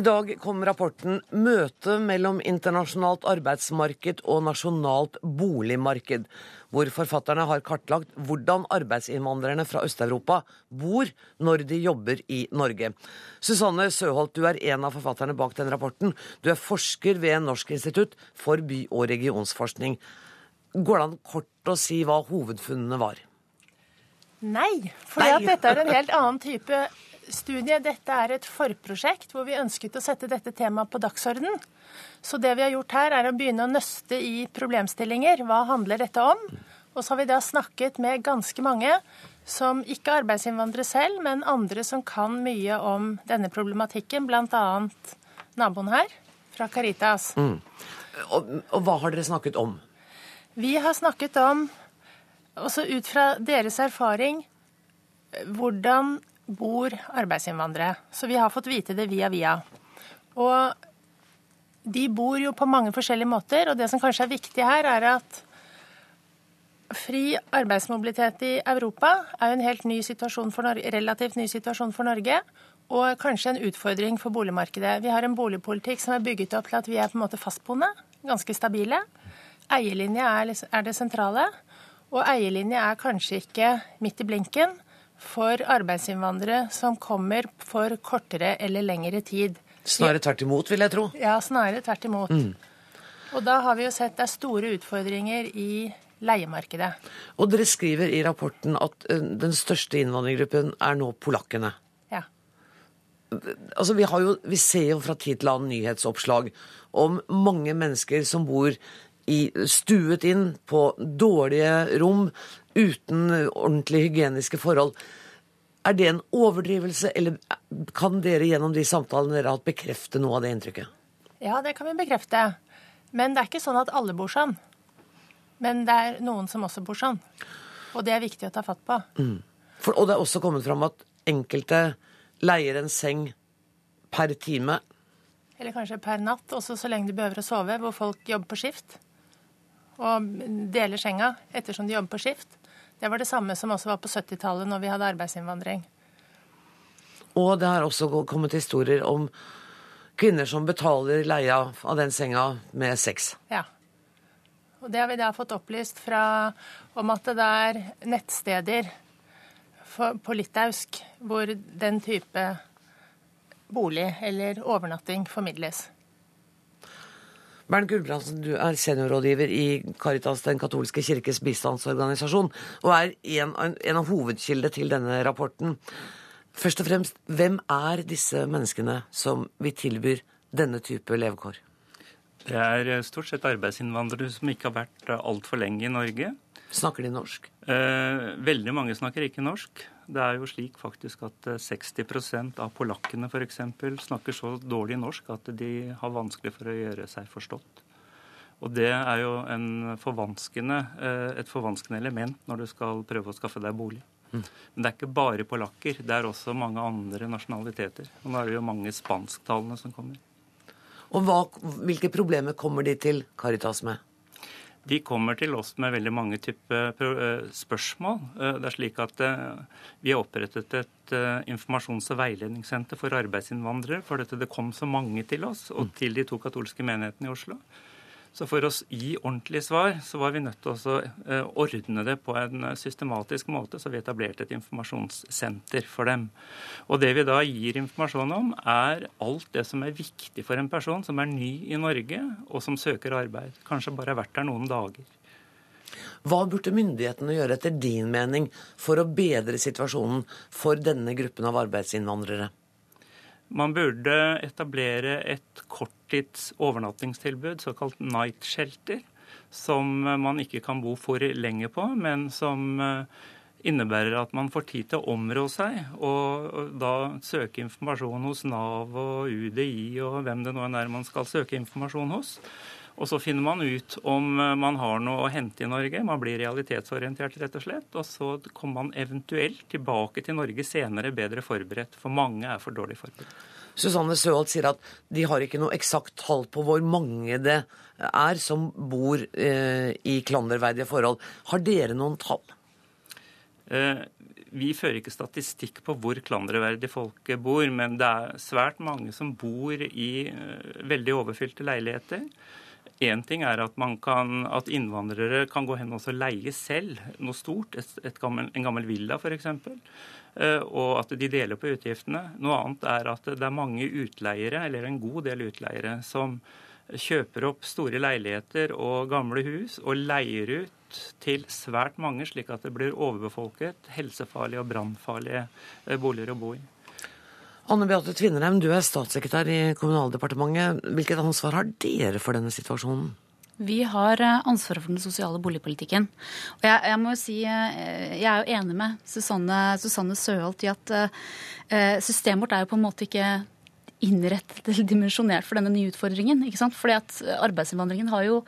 I dag kom rapporten 'Møte mellom internasjonalt arbeidsmarked og nasjonalt boligmarked', hvor forfatterne har kartlagt hvordan arbeidsinnvandrerne fra Øst-Europa bor når de jobber i Norge. Susanne Søholt, du er en av forfatterne bak den rapporten. Du er forsker ved Norsk institutt for by- og regionsforskning. Går det an kort å si hva hovedfunnene var? Nei, for dette er en helt annen type studie dette er et forprosjekt hvor vi ønsket å sette dette temaet på dagsorden. Så det vi har gjort her, er å begynne å nøste i problemstillinger. Hva handler dette om? Og så har vi da snakket med ganske mange som ikke er arbeidsinnvandrere selv, men andre som kan mye om denne problematikken, bl.a. naboen her fra Caritas. Mm. Og, og hva har dere snakket om? Vi har snakket om også ut fra deres erfaring, hvordan bor arbeidsinnvandrere? Så vi har fått vite det via via. Og de bor jo på mange forskjellige måter, og det som kanskje er viktig her, er at fri arbeidsmobilitet i Europa er jo en helt ny situasjon for Norge, relativt ny situasjon for Norge. Og kanskje en utfordring for boligmarkedet. Vi har en boligpolitikk som er bygget opp til at vi er på en måte fastboende, ganske stabile. Eierlinje er, er det sentrale. Og eierlinje er kanskje ikke midt i blinken for arbeidsinnvandrere som kommer for kortere eller lengre tid. Snarere tvert imot, vil jeg tro. Ja, snarere tvert imot. Mm. Og da har vi jo sett det er store utfordringer i leiemarkedet. Og dere skriver i rapporten at eh, den største innvandrergruppen er nå polakkene. Ja. Altså, vi, jo, vi ser jo fra tid til annen nyhetsoppslag om mange mennesker som bor i, stuet inn på dårlige rom uten ordentlig hygieniske forhold. Er det en overdrivelse, eller kan dere gjennom de samtalene dere har hatt, bekrefte noe av det inntrykket? Ja, det kan vi bekrefte. Men det er ikke sånn at alle bor sånn. Men det er noen som også bor sånn. Og det er viktig å ta fatt på. Mm. For, og det er også kommet fram at enkelte leier en seng per time. Eller kanskje per natt, også så lenge de behøver å sove, hvor folk jobber på skift. Og deler senga ettersom de jobber på skift. Det var det samme som også var på 70-tallet, når vi hadde arbeidsinnvandring. Og det har også kommet historier om kvinner som betaler leia av den senga med sex. Ja. Og det har vi da fått opplyst fra, om at det er nettsteder for, på litauisk hvor den type bolig eller overnatting formidles. Bernt Gulbrandsen, du er seniorrådgiver i Caritas, Den katolske kirkes bistandsorganisasjon, og er en, en av hovedkildene til denne rapporten. Først og fremst, hvem er disse menneskene som vi tilbyr denne type levekår? Det er stort sett arbeidsinnvandrere som ikke har vært altfor lenge i Norge. Snakker de norsk? Eh, veldig mange snakker ikke norsk. Det er jo slik faktisk at 60 eh, av polakkene f.eks. snakker så dårlig norsk at de har vanskelig for å gjøre seg forstått. Og det er jo forvanskende, eh, et forvanskende element når du skal prøve å skaffe deg bolig. Mm. Men det er ikke bare polakker, det er også mange andre nasjonaliteter. Og nå er det jo mange spansktalende som kommer. Og hva, hvilke problemer kommer de til Caritas med? De kommer til oss med veldig mange typer eh, spørsmål. Eh, det er slik at eh, Vi har opprettet et informasjons- og veiledningssenter for arbeidsinnvandrere. For dette det kom så mange til oss og mm. til de to katolske menighetene i Oslo. Så for å gi ordentlige svar, så var vi nødt til å eh, ordne det på en systematisk måte. Så vi etablerte et informasjonssenter for dem. Og det vi da gir informasjon om, er alt det som er viktig for en person som er ny i Norge, og som søker arbeid. Kanskje bare har vært der noen dager. Hva burde myndighetene gjøre etter din mening for å bedre situasjonen for denne gruppen av arbeidsinnvandrere? Man burde etablere et korttids overnattingstilbud, såkalt night shelter, som man ikke kan bo for lenge på, men som eh, innebærer at man får tid til å områ seg, og da søke informasjon hos Nav og UDI og hvem det nå er man skal søke informasjon hos. Og så finner man ut om eh, man har noe å hente i Norge. Man blir realitetsorientert, rett og slett. Og så kommer man eventuelt tilbake til Norge senere bedre forberedt. For mange er for dårlig forberedt. Susanne Søholt sier at de har ikke noe eksakt tall på hvor mange det er som bor eh, i klanderverdige forhold. Har dere noen tall? Eh, vi fører ikke statistikk på hvor klanderverdig folk bor, men det er svært mange som bor i eh, veldig overfylte leiligheter. Én ting er at, kan, at, innvandrere kan gå hen og leie selv noe stort, et, et gammel, en gammel villa f.eks., eh, og at de deler på utgiftene. Noe annet er at det er mange utleiere, eller en god del utleiere, som kjøper opp store leiligheter og gamle hus og leier ut til svært mange, slik at det blir overbefolket, helsefarlige og brannfarlige eh, boliger å bo i. Anne Beate Tvinnerheim, du er statssekretær i Kommunaldepartementet. Hvilket ansvar har dere for denne situasjonen? Vi har eh, ansvaret for den sosiale boligpolitikken. Og jeg, jeg må jo si, eh, jeg er jo enig med Susanne, Susanne Søholt i at uh, systemet vårt er jo på en måte ikke innrettet eller dimensjonert for denne nye utfordringen. ikke sant? Fordi at arbeidsinnvandringen har jo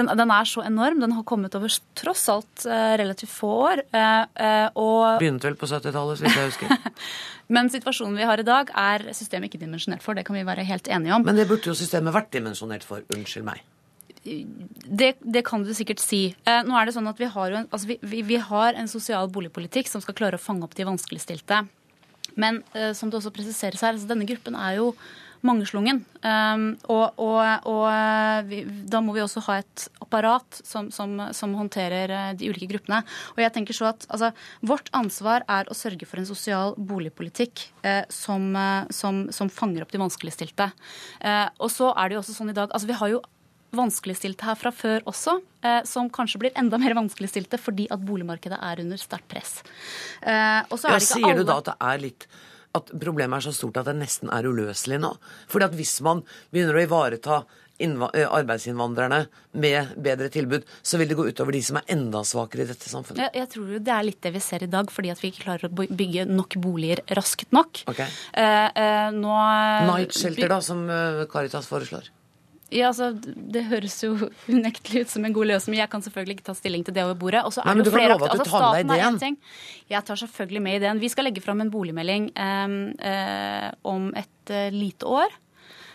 den, den, er så enorm. Den har kommet over tross alt eh, relativt få år. Eh, eh, og Begynte vel på 70-tallet, hvis jeg husker. Men situasjonen vi har i dag, er systemet ikke dimensjonert for. Det kan vi være helt enige om. Men det burde jo systemet vært dimensjonert for. Unnskyld meg. Det, det, kan du sikkert si. Eh, nå er det sånn at vi har, en, altså vi, vi, vi har, en, sosial boligpolitikk som skal klare å fange opp de vanskeligstilte. Men eh, som det også presiseres her, altså denne gruppen er jo mangeslungen. Um, og, og, og eh, vi, da må vi også ha et apparat som, som, som, håndterer eh, de ulike gruppene. Og jeg tenker så at altså, Vårt ansvar er å sørge for en sosial boligpolitikk eh, som, som, som, fanger opp de vanskeligstilte. Eh, og så er det jo også sånn i dag altså Vi har jo vanskeligstilte her fra før også, eh, som kanskje blir enda mer vanskeligstilte fordi at boligmarkedet er under sterkt press. Eh, ja, sier alle... du da at det er litt at problemet er så stort at det nesten er uløselig nå? Fordi at hvis man begynner å ivareta eh, arbeidsinnvandrerne med bedre tilbud, så vil det gå utover de som er enda svakere i dette samfunnet? Jeg, jeg tror jo det er litt det vi ser i dag, fordi at vi ikke klarer å bygge nok boliger raskt nok. Okay. Eh, eh, nå... Night Shelter, da, som Caritas foreslår? Ja, altså, Det høres jo unektelig ut som en god løsning. Jeg kan selvfølgelig ikke ta stilling til det over bordet. Og så er Nei, men du kan at du altså, tar med ideen. Jeg tar selvfølgelig med ideen. Vi skal legge fram en boligmelding um, um, om et uh, lite år.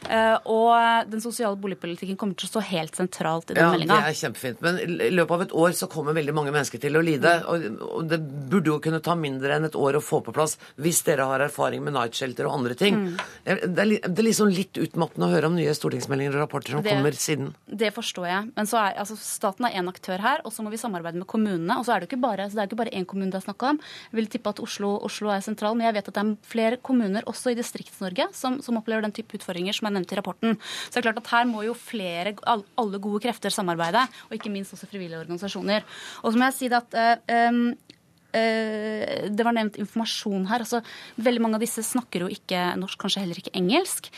Eh, og den sosiale boligpolitikken kommer til å stå helt sentralt i den ja, meldinga. Det er kjempefint. Men i løpet av et år så kommer veldig mange mennesker til å lide. Og det burde jo kunne ta mindre enn et år å få på plass hvis dere har erfaring med night shelter og andre ting. Mm. Det, er, det er liksom litt utmattende å høre om nye stortingsmeldinger og rapporter som det, kommer siden. Det forstår jeg. Men så er, altså, staten er én aktør her, og så må vi samarbeide med kommunene. Og så er det jo ikke bare, det er ikke bare én kommune det er snakk om. Jeg vil tippe at Oslo, Oslo, er sentral, men jeg vet at det er flere kommuner også i Distrikts-Norge som, som opplever den type utfordringer som er nevnt i rapporten. Så det er klart at her må jo flere, alle gode krefter samarbeide, og ikke minst også frivillige organisasjoner. Og så må jeg si det at um, det var nevnt informasjon her. altså Veldig mange av disse snakker jo ikke norsk, kanskje heller ikke engelsk.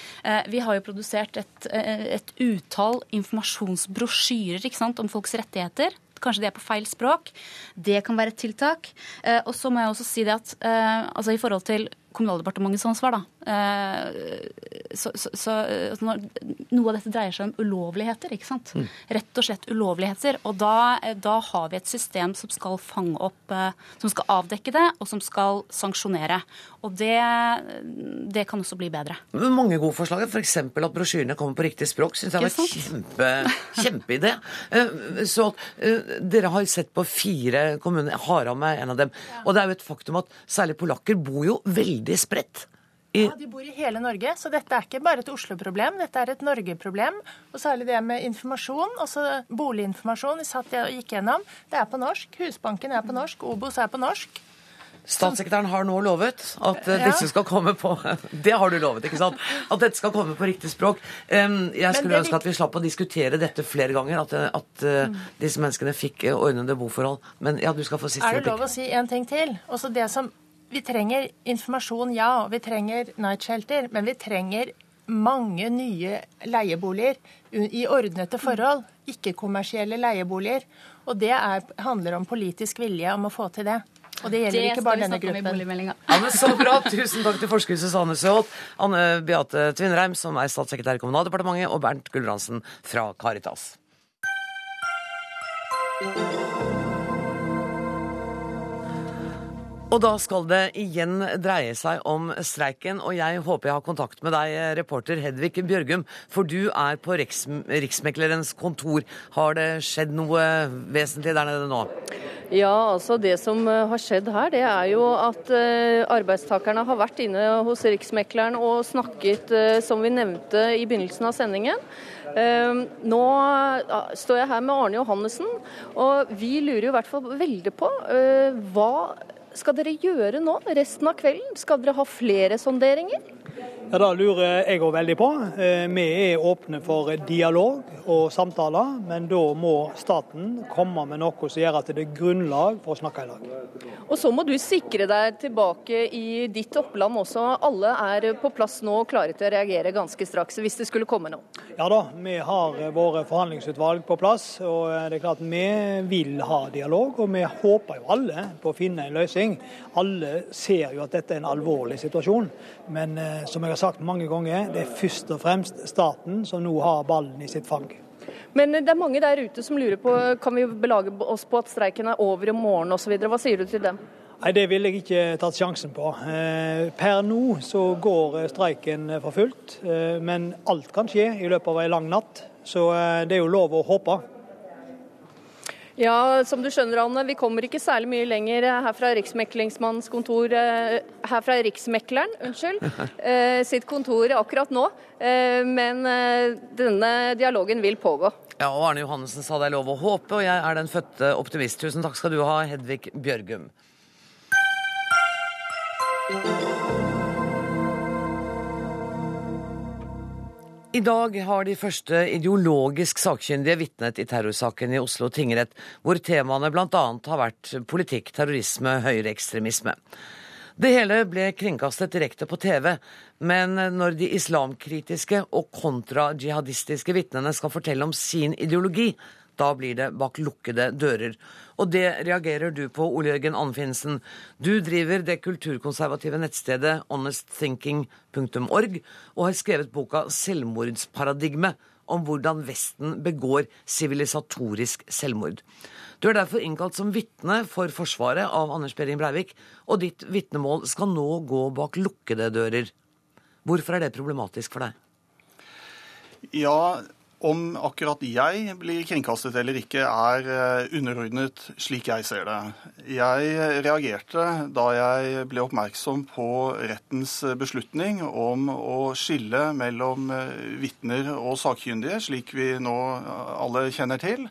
Vi har jo produsert et, et utall informasjonsbrosjyrer om folks rettigheter. Kanskje det er på feil språk. Det kan være et tiltak. Og så må jeg også si det at altså i forhold til Kommunaldepartementets ansvar. Eh, så, så, så, altså noe av dette dreier seg om ulovligheter. ikke sant? Mm. Rett og slett ulovligheter. Og da, da, har vi et system som skal fange opp, eh, som skal avdekke det, og som skal sanksjonere. Og det, det kan også bli bedre. Mange gode forslag. F.eks. at brosjyrene kommer på riktig språk. Syns jeg var en kjempe, kjempeidé. Eh, så dere har sett på fire kommuner. Haram er en av dem. Og det er jo et faktum at særlig polakker bor jo veldig veldig spredt. Ja, De bor i hele Norge, så dette er ikke bare et Oslo-problem, dette er et Norge-problem. Og særlig det med informasjon, altså boliginformasjon, vi satt og gikk gjennom. Det er på norsk. Husbanken er på norsk, Obos er på norsk. Statssekretæren har nå lovet at ja. disse skal komme på Det har du lovet, ikke sant? At dette skal komme på riktig språk. Jeg skulle ønske at vi slapp å diskutere dette flere ganger. At, eh, at uh, disse menneskene fikk ordnede boforhold. Men ja, du skal få siste replikk. Er det lov å si en ting til? Også det som vi trenger informasjon, ja. og Vi trenger night shelter. Men vi trenger mange nye leieboliger i ordnete forhold. Ikke-kommersielle leieboliger. Og det er, handler om politisk vilje om å få til det. Og det gjelder det ikke bare denne gruppen. Ja, men Så bra! Tusen takk til forsker Susanne Søholt, Anne Beate Tvinnereim, som er statssekretær i Kommunaldepartementet, og Bernt Gulbrandsen fra Caritas. Og da skal det igjen dreie seg om streiken, og jeg håper jeg har kontakt med deg, reporter Hedvig Bjørgum, for du er på Riks Riksmeklerens kontor. Har det skjedd noe vesentlig der nede nå? Ja, altså det som eh, har skjedd her, det er jo at uh, arbeidstakerne har vært inne hos Riksmekleren og snakket, uh, som vi nevnte i begynnelsen av sendingen. Uh, nå står jeg her med Arne Johannessen, og vi lurer jo i hvert fall veldig på hva skal dere gjøre nå resten av kvelden? Skal dere ha flere sonderinger? Ja, Det lurer jeg òg veldig på. Eh, vi er åpne for dialog og samtaler, men da må staten komme med noe som gjør at det er grunnlag for å snakke i lag. Og så må du sikre deg tilbake i ditt oppland også. Alle er på plass nå og klare til å reagere ganske straks hvis det skulle komme noe? Ja da, vi har våre forhandlingsutvalg på plass. og det er klart Vi vil ha dialog, og vi håper jo alle på å finne en løsning. Alle ser jo at dette er en alvorlig situasjon. Men eh, som jeg har har sagt mange ganger, det er først og fremst staten som nå har ballen i sitt fang. Men det er mange der ute som lurer på kan vi belage oss på at streiken er over i morgen osv. Hva sier du til dem? Nei, Det ville jeg ikke tatt sjansen på. Eh, per nå så går streiken for fullt, eh, men alt kan skje i løpet av ei lang natt. Så det er jo lov å håpe. Ja, som du skjønner, Anne, vi kommer ikke særlig mye lenger her fra Riksmeklingsmannens kontor eh, Her fra Riksmekleren, unnskyld, eh, sitt kontor akkurat nå. Eh, men denne dialogen vil pågå. Ja, og Arne Johannessen sa det er lov å håpe, og jeg er den fødte optimist. Tusen takk skal du ha, Hedvig Bjørgum. I dag har de første ideologisk sakkyndige vitnet i terrorsaken i Oslo tingrett, hvor temaene bl.a. har vært politikk, terrorisme, høyreekstremisme. Det hele ble kringkastet direkte på TV, men når de islamkritiske og kontra-jihadistiske vitnene skal fortelle om sin ideologi, da blir det bak lukkede dører. Og det reagerer du på, Ole Jørgen Anfinsen. Du driver det kulturkonservative nettstedet honestthinking.org, og har skrevet boka 'Selvmordsparadigme', om hvordan Vesten begår sivilisatorisk selvmord. Du er derfor innkalt som vitne for Forsvaret av Anders Behring Breivik, og ditt vitnemål skal nå gå bak lukkede dører. Hvorfor er det problematisk for deg? Ja, om akkurat jeg blir kringkastet eller ikke, er eh, underordnet slik jeg ser det. Jeg reagerte da jeg ble oppmerksom på rettens beslutning om å skille mellom eh, vitner og sakkyndige, slik vi nå alle kjenner til.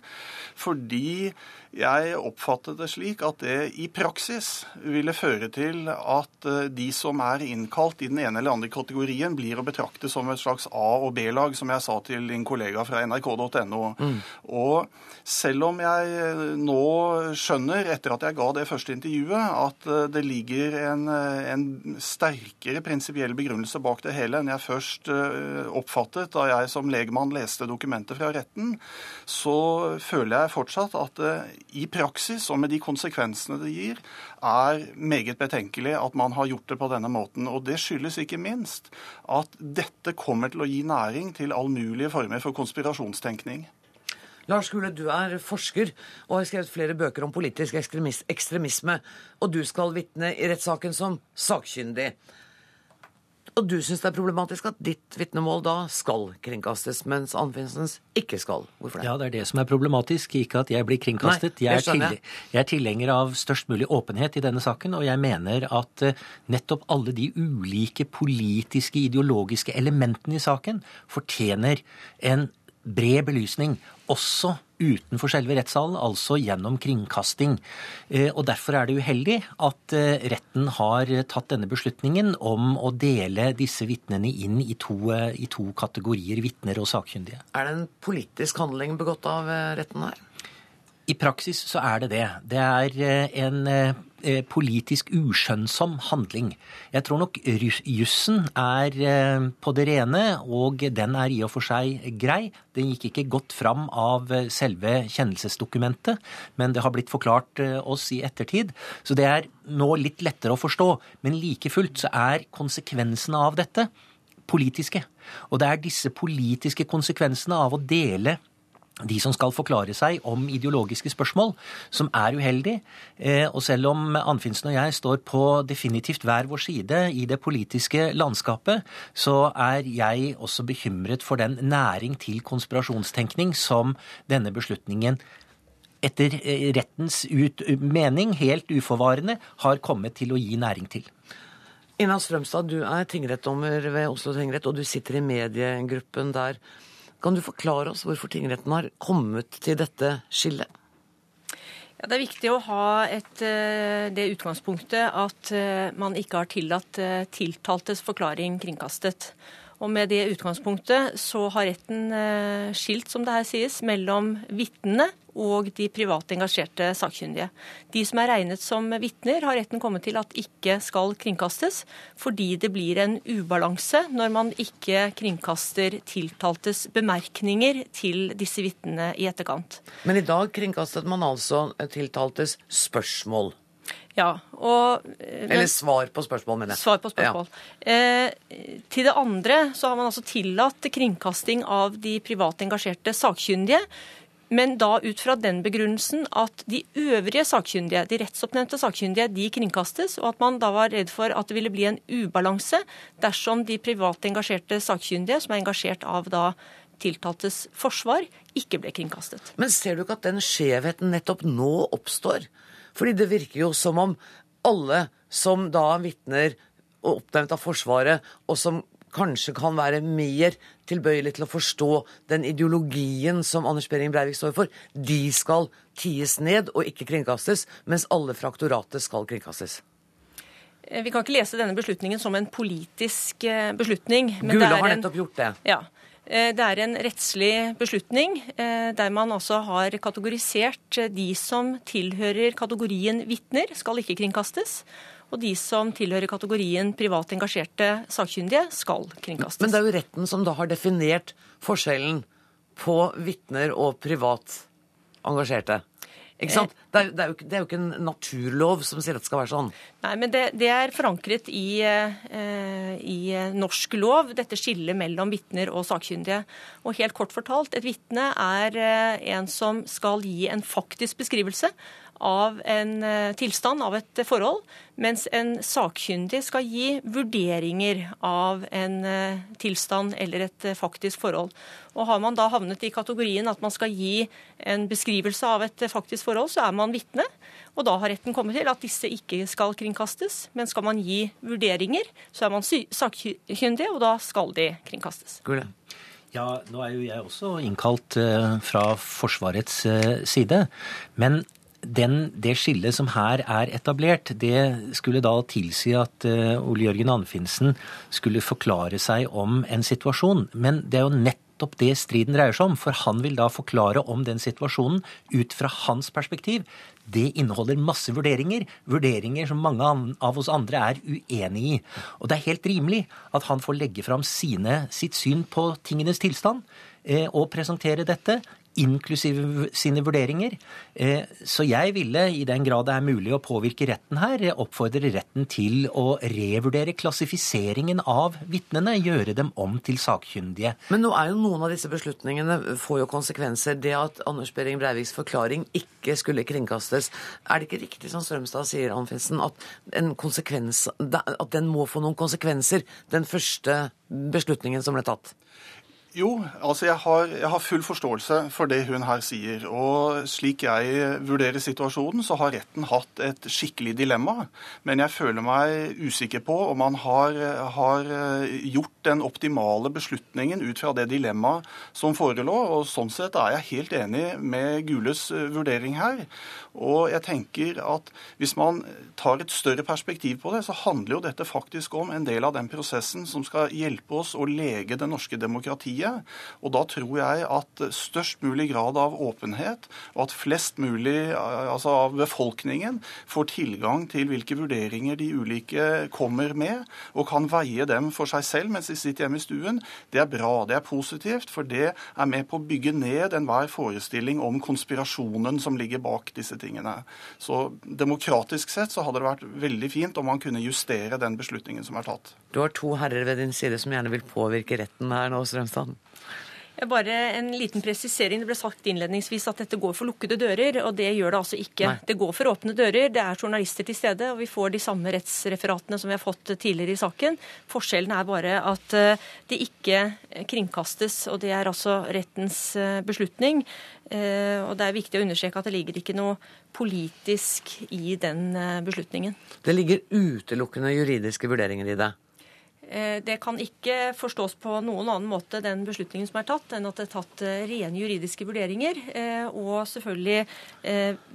Fordi jeg oppfattet det slik at det i praksis ville føre til at eh, de som er innkalt i den ene eller andre kategorien, blir å betrakte som et slags A- og B-lag, som jeg sa til din kollega fra nrk.no. Mm. Og selv om jeg eh, nå skjønner, etter at jeg ga det første intervjuet, at eh, det ligger en, en sterkere prinsipiell begrunnelse bak det hele enn jeg først oppfattet da jeg som legmann leste dokumentet fra retten, så føler jeg fortsatt at i praksis og med de konsekvensene det gir, er meget betenkelig at man har gjort det på denne måten. Og det skyldes ikke minst at dette kommer til å gi næring til all mulige former for konspirasjonstenkning. Lars Gule, du er forsker og har skrevet flere bøker om politisk ekstremisme. Og du skal vitne i rettssaken som sakkyndig. Og du syns det er problematisk at ditt vitnemål da skal kringkastes, mens Anfinsens ikke skal. Hvorfor det? Ja, det er det som er problematisk, ikke at jeg blir kringkastet. Nei, jeg, er til, jeg er tilhenger av størst mulig åpenhet i denne saken, og jeg mener at uh, nettopp alle de ulike politiske, ideologiske elementene i saken fortjener en bred belysning, også utenfor selve rettssalen, altså gjennom kringkasting. Eh, og Derfor er det uheldig at eh, retten har tatt denne beslutningen om å dele disse vitnene inn i to, eh, i to kategorier, vitner og sakkyndige. Er det en politisk handling begått av retten her? I praksis så er det det. Det er en Eh, politisk uskjønnsom handling. Jeg tror nok jussen er eh, på det rene, og den er i og for seg grei. Den gikk ikke godt fram av eh, selve kjennelsesdokumentet, men det har blitt forklart oss i ettertid. Så det er nå litt lettere å forstå. Men like fullt så er konsekvensene av dette politiske. Og det er disse politiske konsekvensene av å dele de som skal forklare seg om ideologiske spørsmål, som er uheldig. Eh, og selv om Anfinsen og jeg står på definitivt hver vår side i det politiske landskapet, så er jeg også bekymret for den næring til konspirasjonstenkning som denne beslutningen etter eh, rettens mening, helt uforvarende, har kommet til å gi næring til. Ina Strømstad, du er tingrettommer ved Oslo tingrett, og du sitter i mediegruppen der. Kan du forklare oss hvorfor tingretten har kommet til dette skillet? Ja, det er viktig å ha et, eh, det utgangspunktet at eh, man ikke har tillatt eh, tiltaltes forklaring kringkastet. Og Med det utgangspunktet så har retten skilt, som det her sies, mellom vitnene og de private engasjerte sakkyndige. De som er regnet som vitner, har retten kommet til at ikke skal kringkastes, fordi det blir en ubalanse når man ikke kringkaster tiltaltes bemerkninger til disse vitnene i etterkant. Men i dag kringkastet man altså tiltaltes spørsmål. Ja, og, eh, men, Eller svar på spørsmål, mener jeg. Svar på spørsmål. Ja. Eh, til det andre så har man altså tillatt kringkasting av de private engasjerte sakkyndige. Men da ut fra den begrunnelsen at de øvrige sakkyndige, de rettsoppnevnte sakkyndige, de kringkastes, og at man da var redd for at det ville bli en ubalanse dersom de private engasjerte sakkyndige, som er engasjert av da tiltaltes forsvar, ikke ble kringkastet. Men ser du ikke at den skjevheten nettopp nå oppstår? Fordi det virker jo som om alle som da vitner og oppnevnt av Forsvaret, og som kanskje kan være mer tilbøyelig til å forstå den ideologien som Anders Behring Breivik står for, de skal ties ned og ikke kringkastes, mens alle fra aktoratet skal kringkastes. Eh, vi kan ikke lese denne beslutningen som en politisk eh, beslutning. Gula har nettopp gjort det. Ja, det er en rettslig beslutning eh, der man altså har kategorisert eh, de som tilhører kategorien vitner, skal ikke kringkastes. Og de som tilhører kategorien privat engasjerte sakkyndige, skal kringkastes. Men det er jo retten som da har definert forskjellen på vitner og privat engasjerte. Ikke sant? Det er, det, er jo, det er, jo, ikke en naturlov som sier at det skal være sånn. Nei, men det, det er forankret i, eh, i, norsk lov, dette skillet mellom vitner og sakkyndige. Og helt kort fortalt, et vitne er eh, en som skal gi en faktisk beskrivelse av en eh, tilstand, av et forhold, mens en sakkyndig skal gi vurderinger av en eh, tilstand eller et eh, faktisk forhold. Og Har man da havnet i kategorien at man skal gi en beskrivelse av et faktisk forhold, så er man vitne. Og da har retten kommet til at disse ikke skal kringkastes. Men skal man gi vurderinger, så er man sakkyndig, og da skal de kringkastes. Gule. Ja, nå er jo jeg også innkalt fra Forsvarets side. Men den, det skillet som her er etablert, det skulle da tilsi at uh, Ole Jørgen Anfinsen skulle forklare seg om en situasjon. Men det er jo nettopp det striden dreier seg om, for han vil da forklare om den situasjonen ut fra hans perspektiv. Det inneholder masse vurderinger, vurderinger som mange av oss andre er uenig i. Og det er helt rimelig at han får legge fram sine, sitt syn på tingenes tilstand eh, og presentere dette inklusive sine vurderinger. Eh, så jeg ville, i den grad det er mulig å påvirke retten her, oppfordre retten til å revurdere klassifiseringen av vitnene, gjøre dem om til sakkyndige. Men nå er jo noen av disse beslutningene får jo konsekvenser. Det at Anders Behring Breiviks forklaring ikke skulle kringkastes. Er det ikke riktig som Strømstad sier, Anfinsen, at, at den må få noen konsekvenser, den første beslutningen som ble tatt? Jo, altså jeg har, jeg har, full forståelse for det hun her sier. Og slik jeg vurderer situasjonen, så har retten hatt et skikkelig dilemma. Men jeg føler meg usikker på om man har, har gjort den optimale beslutningen ut fra det dilemmaet som forelå. Og sånn sett er jeg helt enig med Gules vurdering her. Og jeg tenker at hvis man tar et større perspektiv på det, så handler jo dette faktisk om en del av den prosessen som skal hjelpe oss å lege det norske demokratiet. Og da tror jeg at størst mulig grad av åpenhet, og at flest mulig altså av befolkningen får tilgang til hvilke vurderinger de ulike kommer med, og kan veie dem for seg selv mens de sitter hjemme i stuen, det er bra. Det er positivt, for det er med på å bygge ned enhver forestilling om konspirasjonen som ligger bak disse tingene. Så demokratisk sett så hadde det vært veldig fint om man kunne justere den beslutningen som er tatt. Du har to herrer ved din side som gjerne vil påvirke retten her nå, Strømstad. Bare en liten presisering. Det ble sagt innledningsvis at dette går for lukkede dører, og det gjør det altså ikke. Nei. Det går for åpne dører. Det er journalister til stede, og vi får de samme rettsreferatene som vi har fått tidligere i saken. Forskjellen er bare at eh, det ikke kringkastes, og det er altså rettens eh, beslutning. Eh, og det er viktig å understreke at det ligger ikke noe politisk i den beslutningen. Det ligger utelukkende juridiske vurderinger i det? Eh, det kan ikke forstås på noen annen måte den beslutningen som er tatt, enn at det er tatt eh, rene juridiske vurderinger. Eh, og selvfølgelig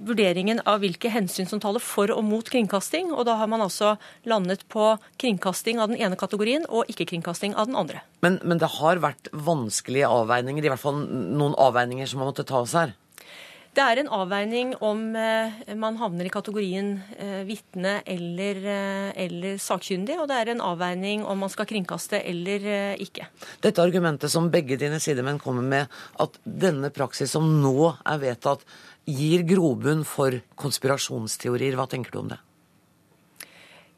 vurderingen av hvilke hensyn som taler for og mot kringkasting. Og da har man altså landet på kringkasting av den ene kategorien og ikke kringkasting av den andre. Men, men det har vært vanskelige avveininger, i hvert fall noen avveininger som har måttet tas her? Det er en avveining om eh, man havner i kategorien eh, vitne eller, eh, eller, sakkyndig, og det er en avveining om man skal kringkaste eller ikke. Dette argumentet som begge dine sidemenn kommer med, at denne praksis som nå er vedtatt, gir grobunn for konspirasjonsteorier. Hva tenker du om det?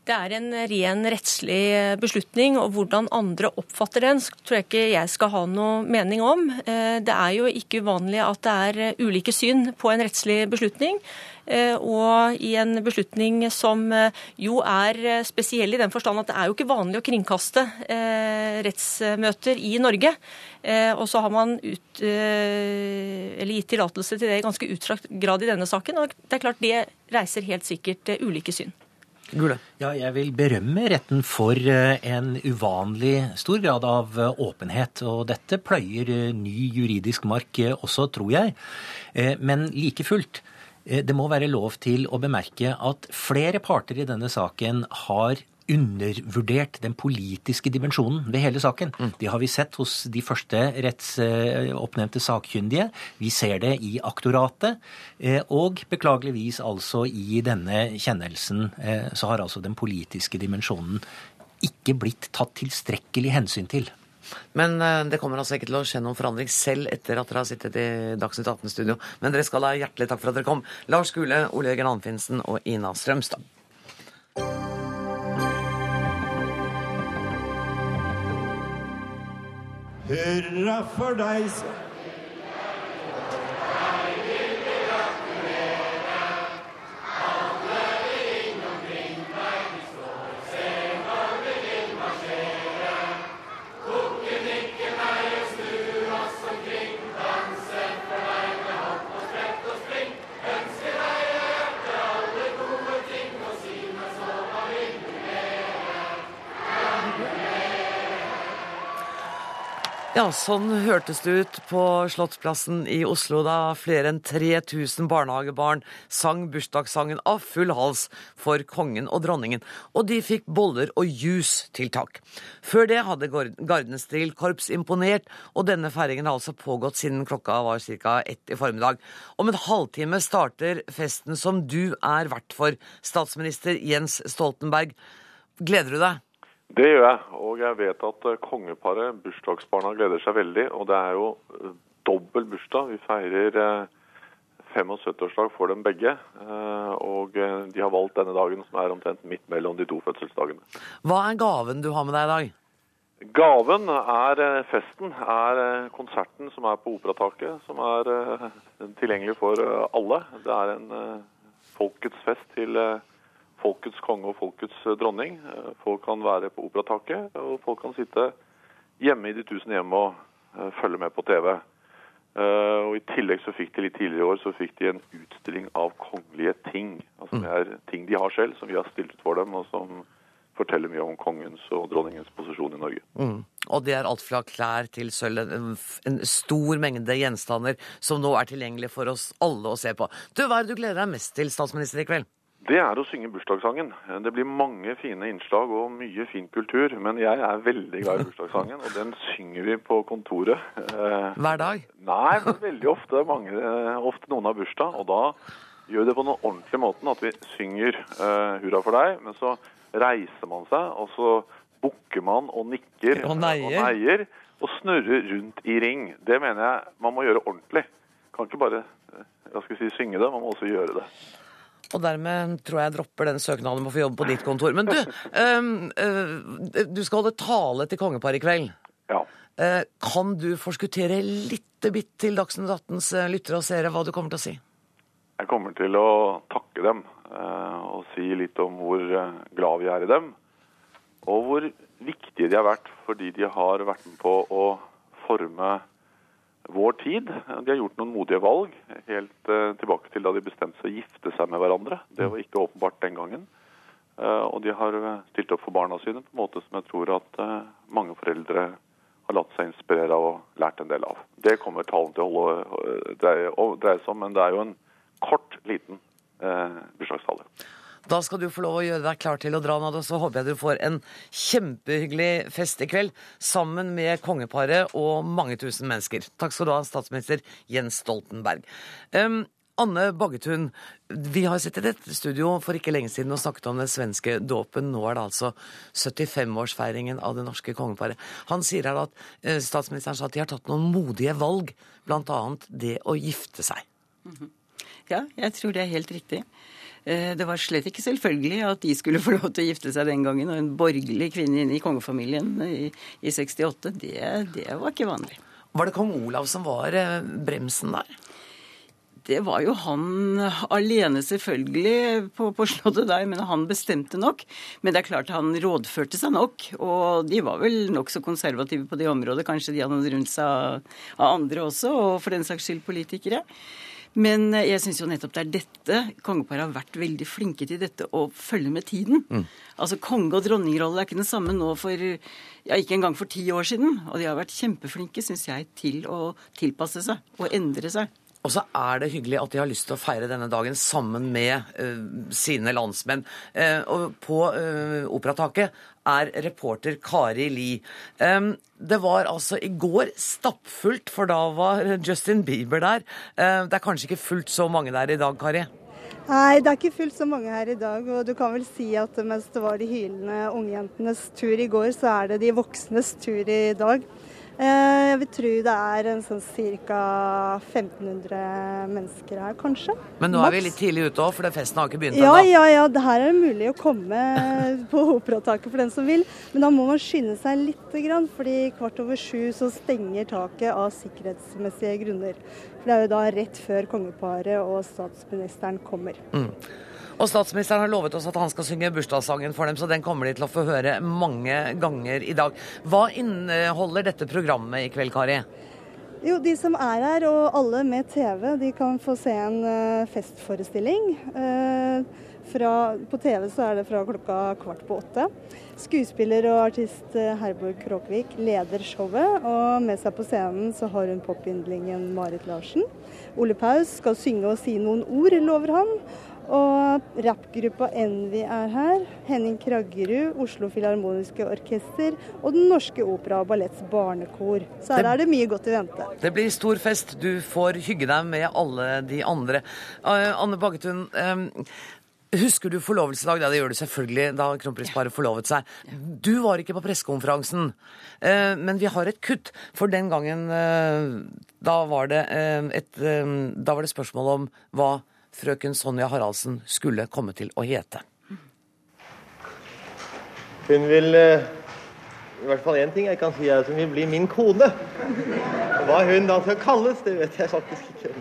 Det er en ren rettslig beslutning, og hvordan andre oppfatter den, tror jeg ikke jeg skal ha noe mening om. Eh, det er jo ikke uvanlig at det er ulike syn på en rettslig beslutning. Eh, og i en beslutning som eh, jo er spesiell i den forstand at det er jo ikke vanlig å kringkaste rettsmøter i Norge. Og så har man ut, gitt tillatelse til det i ganske utstrakt grad i denne saken. Og det er klart det reiser helt sikkert ulike syn. Gule. Ja, jeg vil berømme retten for eh, en uvanlig stor grad av eh, åpenhet. Og dette pløyer eh, ny juridisk mark også, tror jeg. Men like fullt, det må være lov til å bemerke at flere parter i denne saken har undervurdert den politiske dimensjonen ved hele saken. Mm. Det har vi sett hos de første rettsoppnevnte sakkyndige. Vi ser det i aktoratet. Eh, og beklageligvis altså i denne kjennelsen eh, så har altså den politiske dimensjonen ikke blitt tatt tilstrekkelig hensyn til. Men eh, det kommer altså ikke til å skje noen forandring selv etter at dere har sittet i Dagsnytt 18-studio. Men dere skal ha hjertelig takk for at dere kom. Lars Gule, Ole Jørgen Anfinsen og Ina Strømstad. Hurra for deg Ja, sånn hørtes det ut på Slottsplassen i Oslo da flere enn 3000 barnehagebarn sang bursdagssangen av full hals for kongen og dronningen, og de fikk boller og juice til takk. Før det hadde Gardenstrilkorps imponert, og denne feiringen har altså pågått siden klokka var ca. ett i formiddag. Om en halvtime starter festen som du er vert for, statsminister Jens Stoltenberg. Gleder du deg? Det gjør jeg, og jeg vet at eh, kongeparet, bursdagsbarna, gleder seg veldig. Og det er jo eh, dobbel bursdag. Vi feirer 75-årsdag eh, for dem begge. Og de har valgt denne dagen som er omtrent midt mellom de to fødselsdagene. Hva er gaven du har med deg i dag? Gaven er festen, er konserten som er på Operataket. Som er tilgjengelig for alle. Det er en folkets fest til folkets konge og folkets eh, dronning. Eh, folk kan være på Operataket, og folk kan sitte hjemme i de tusen hjem og uh, følge med på TV. Og I tillegg så fikk de litt tidligere i år så fikk de en utstilling av kongelige ting. Altså Det er ting de har selv, som vi har stilt ut for dem, og som forteller mye om kongens og dronningens posisjon i Norge. Mm. Og det er alt fra klær til sølv. En stor mengde gjenstander som nå er tilgjengelig for oss alle å se på. Du, Hva er det du gleder deg mest til, statsminister, i kveld? Det er å synge bursdagssangen. Det blir mange fine innslag og mye fin kultur. Men jeg er veldig glad i bursdagssangen, og den synger vi på kontoret. Eh, Hver dag? Nei, men veldig ofte. Mange, eh, ofte noen har bursdag. Og da gjør vi det på den ordentlige måten at vi synger uh, 'Hurra for deg', men så reiser man seg, og så bukker man og nikker og neier. og neier og snurrer rundt i ring. Det mener jeg man må gjøre ordentlig. Kan ikke bare jeg skal si, synge det, man må også gjøre det. Og dermed tror jeg jeg dropper den søknaden om å få jobbe på ditt kontor. Men du, um, uh, du skal holde tale til kongeparet i kveld. Ja. Uh, kan du forskuttere litt bitt til Dagsnytt 18s uh, lyttere og seere hva du kommer til å si? Jeg kommer til å takke dem og si litt om hvor glad vi er i dem. Og hvor viktige de har vært fordi de har vært med på å forme vår tid. De har gjort noen modige valg, helt uh, tilbake til da de bestemte seg å gifte seg med hverandre. Det var ikke åpenbart den gangen. Uh, og de har eh, stilt opp for barna sine på en måte som jeg tror at mange foreldre har latt seg inspirere av og lært en del av. Det kommer talen til å dreie, dreie seg om, men det er jo en kort, liten bursdagstale. Da skal du få lov å gjøre deg klar til å dra, Nad, og så håper jeg du får en kjempehyggelig fest i kveld sammen med kongeparet og mange tusen mennesker. Takk skal du ha, statsminister Jens Stoltenberg. Um, Anne Baggetun, vi har sittet i dette studio for ikke lenge siden og snakket om den svenske dåpen. Nå er det altså 75-årsfeiringen av det norske kongeparet. Han sier her at eh, statsministeren sa at de har tatt noen modige valg, bl.a. det å gifte seg. Mhm. Ja, jeg tror det er helt riktig. Eh, det var slett ikke selvfølgelig at de skulle få lov til å gifte seg den gangen. Og en borgerlig kvinne inne i kongefamilien i, i 68, det, det var ikke vanlig. Var det kong Olav som var eh, bremsen der? Det var jo han alene, selvfølgelig, på, på Slottet der, men han bestemte nok. Men det er klart han rådførte seg nok, og de var vel nokså konservative på det området. Kanskje de hadde rundt seg av, av andre også, og for den saks skyld politikere. Men jeg syns jo nettopp det er dette kongeparet har vært veldig flinke til dette å følge med tiden. Mm. Altså Konge- og dronningrolle er ikke den samme nå for ja, ikke engang for ti år siden. Og de har vært kjempeflinke, syns jeg, til å tilpasse seg og endre seg. Og så er det hyggelig at de har lyst til å feire denne dagen sammen med uh, sine landsmenn. Uh, og på uh, Operataket er reporter Kari Li. Um, det var altså i går stappfullt, for da var Justin Bieber der. det er kanskje ikke fullt så mange der i dag, Kari? Nei, det er ikke fullt så mange her i dag. Og du kan vel si at mens det var de hylende ungjentenes tur i går, så er det de voksnes tur i dag. Eh, jeg vil tro det er en sånn ca. 1500 mennesker her, kanskje. Men nå er vi litt tidlig ute òg, for festen har ikke begynt ja. Ja, ja, det her er det mulig å komme på operataket for den som vil. Men da må man skynde seg litt, fordi kvart over sju så stenger taket av sikkerhetsmessige grunner. For det er jo da rett før kongeparet og statsministeren kommer. Mm. Og statsministeren har lovet oss at han skal synge bursdagssangen for dem, så den kommer de til å få høre mange ganger i dag. Hva inneholder dette programmet i kveld, Kari? Jo, De som er her, og alle med TV, de kan få se en uh, festforestilling. Uh, fra, på TV så er det fra klokka kvart på åtte. Skuespiller og artist uh, Herborg Kråkvik leder showet, og med seg på scenen så har hun popyndlingen Marit Larsen. Ole Paus skal synge og si noen ord, lover han. Og rappgruppa Envy er her. Henning Kraggerud, Oslo Filharmoniske Orkester og Den Norske Opera og Balletts barnekor. Så her det, er det mye godt i vente. Det blir stor fest. Du får hygge deg med alle de andre. Uh, Anne Baggetun, um, Husker du forlovelsedag? Ja, det gjør du selvfølgelig da kronprinsparet forlovet seg. Du var ikke på pressekonferansen, uh, men vi har et kutt. For den gangen uh, da var det et Da var det spørsmål om hva frøken Sonja Haraldsen skulle komme til å hete. Hun vil eh, I hvert fall én ting jeg kan si, er at hun vil bli min kone. Hva hun da skal kalles, det vet jeg faktisk ikke.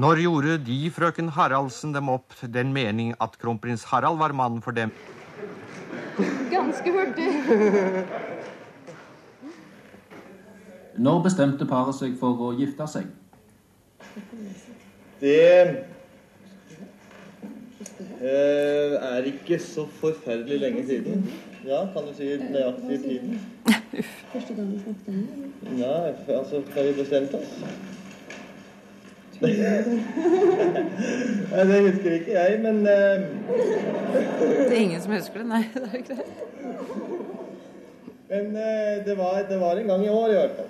Når gjorde de, frøken Haraldsen, dem opp den mening at kronprins Harald var mannen for dem? Ganske hurtig. Når bestemte paret seg for å gifte seg? Det eh, er ikke så forferdelig lenge siden. Ja, kan du si nøyaktig tiden? Første gang vi snakket om det? Ja, altså, da vi bestemt oss? Nei, det husker ikke jeg, men uh... Det er ingen som husker det? Nei, det er ikke det. Men uh, det, var, det var en gang i år, i hvert fall.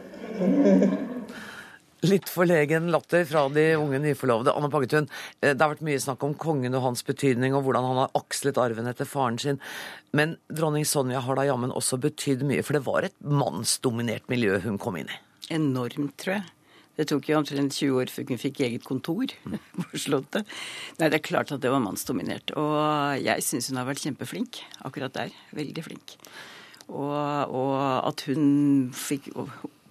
Litt forlegen latter fra de unge nyforlovede. Anna Paggetun, eh, det har vært mye snakk om kongen og hans betydning, og hvordan han har akslet arven etter faren sin. Men dronning Sonja har da jammen også betydd mye, for det var et mannsdominert miljø hun kom inn i? Enormt, tror jeg. Det tok jo omtrent 20 år før hun fikk eget kontor på Slottet. Nei, det er klart at det var mannsdominert. Og jeg syns hun har vært kjempeflink akkurat der. Veldig flink. Og, og at hun fikk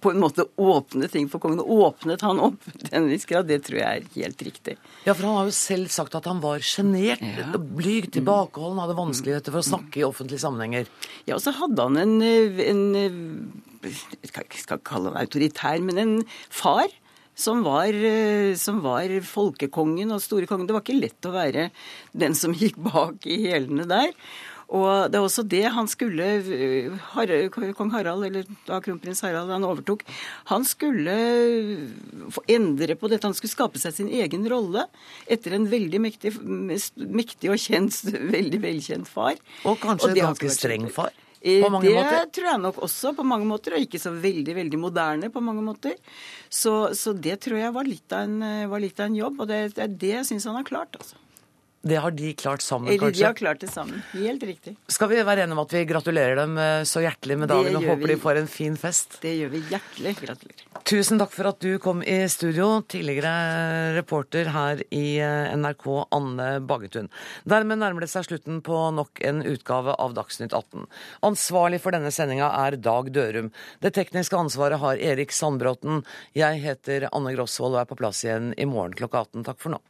på en måte åpne ting for kongen. Åpnet han opp den viss grad, det tror jeg er helt riktig. Ja, for han har jo selv sagt at han var sjenert, ja. blyg, tilbakeholden, hadde vanskeligheter for å snakke i offentlige sammenhenger. Ja, og så hadde han en, en skal ikke kalle han autoritær, men en far. Som var, som var, folkekongen og store kongen. Det var ikke lett å være den som gikk bak i hælene der. Og det er også det han skulle Kong Harald, eller da kronprins Harald han overtok, han skulle endre på dette. Han skulle skape seg sin egen rolle etter en veldig mektig, mektig og kjent, veldig velkjent far. Og kanskje og ganske streng far? På mange det måter? tror jeg nok også på mange måter, og ikke så veldig veldig moderne på mange måter. Så, så det tror jeg var litt en, litt av en jobb, og det, det er det jeg syns han har klart. altså. Det har de klart sammen, Eller de har klart det sammen. Helt riktig. Skal vi være enige om at vi gratulerer dem eh, så hjertelig med dagen og håper vi. de får en fin fest? Det gjør vi hjertelig. Gratulerer. Tusen takk for at du kom i studio, tidligere reporter her i eh, NRK, Anne Baggetun. Dermed nærmer det seg slutten på nok en utgave av Dagsnytt 18. Ansvarlig for denne sendinga er Dag Dørum. Det tekniske ansvaret har Erik Sandbråten. Jeg heter Anne Grosvold og er på plass igjen i morgen klokka 18. Takk for nå.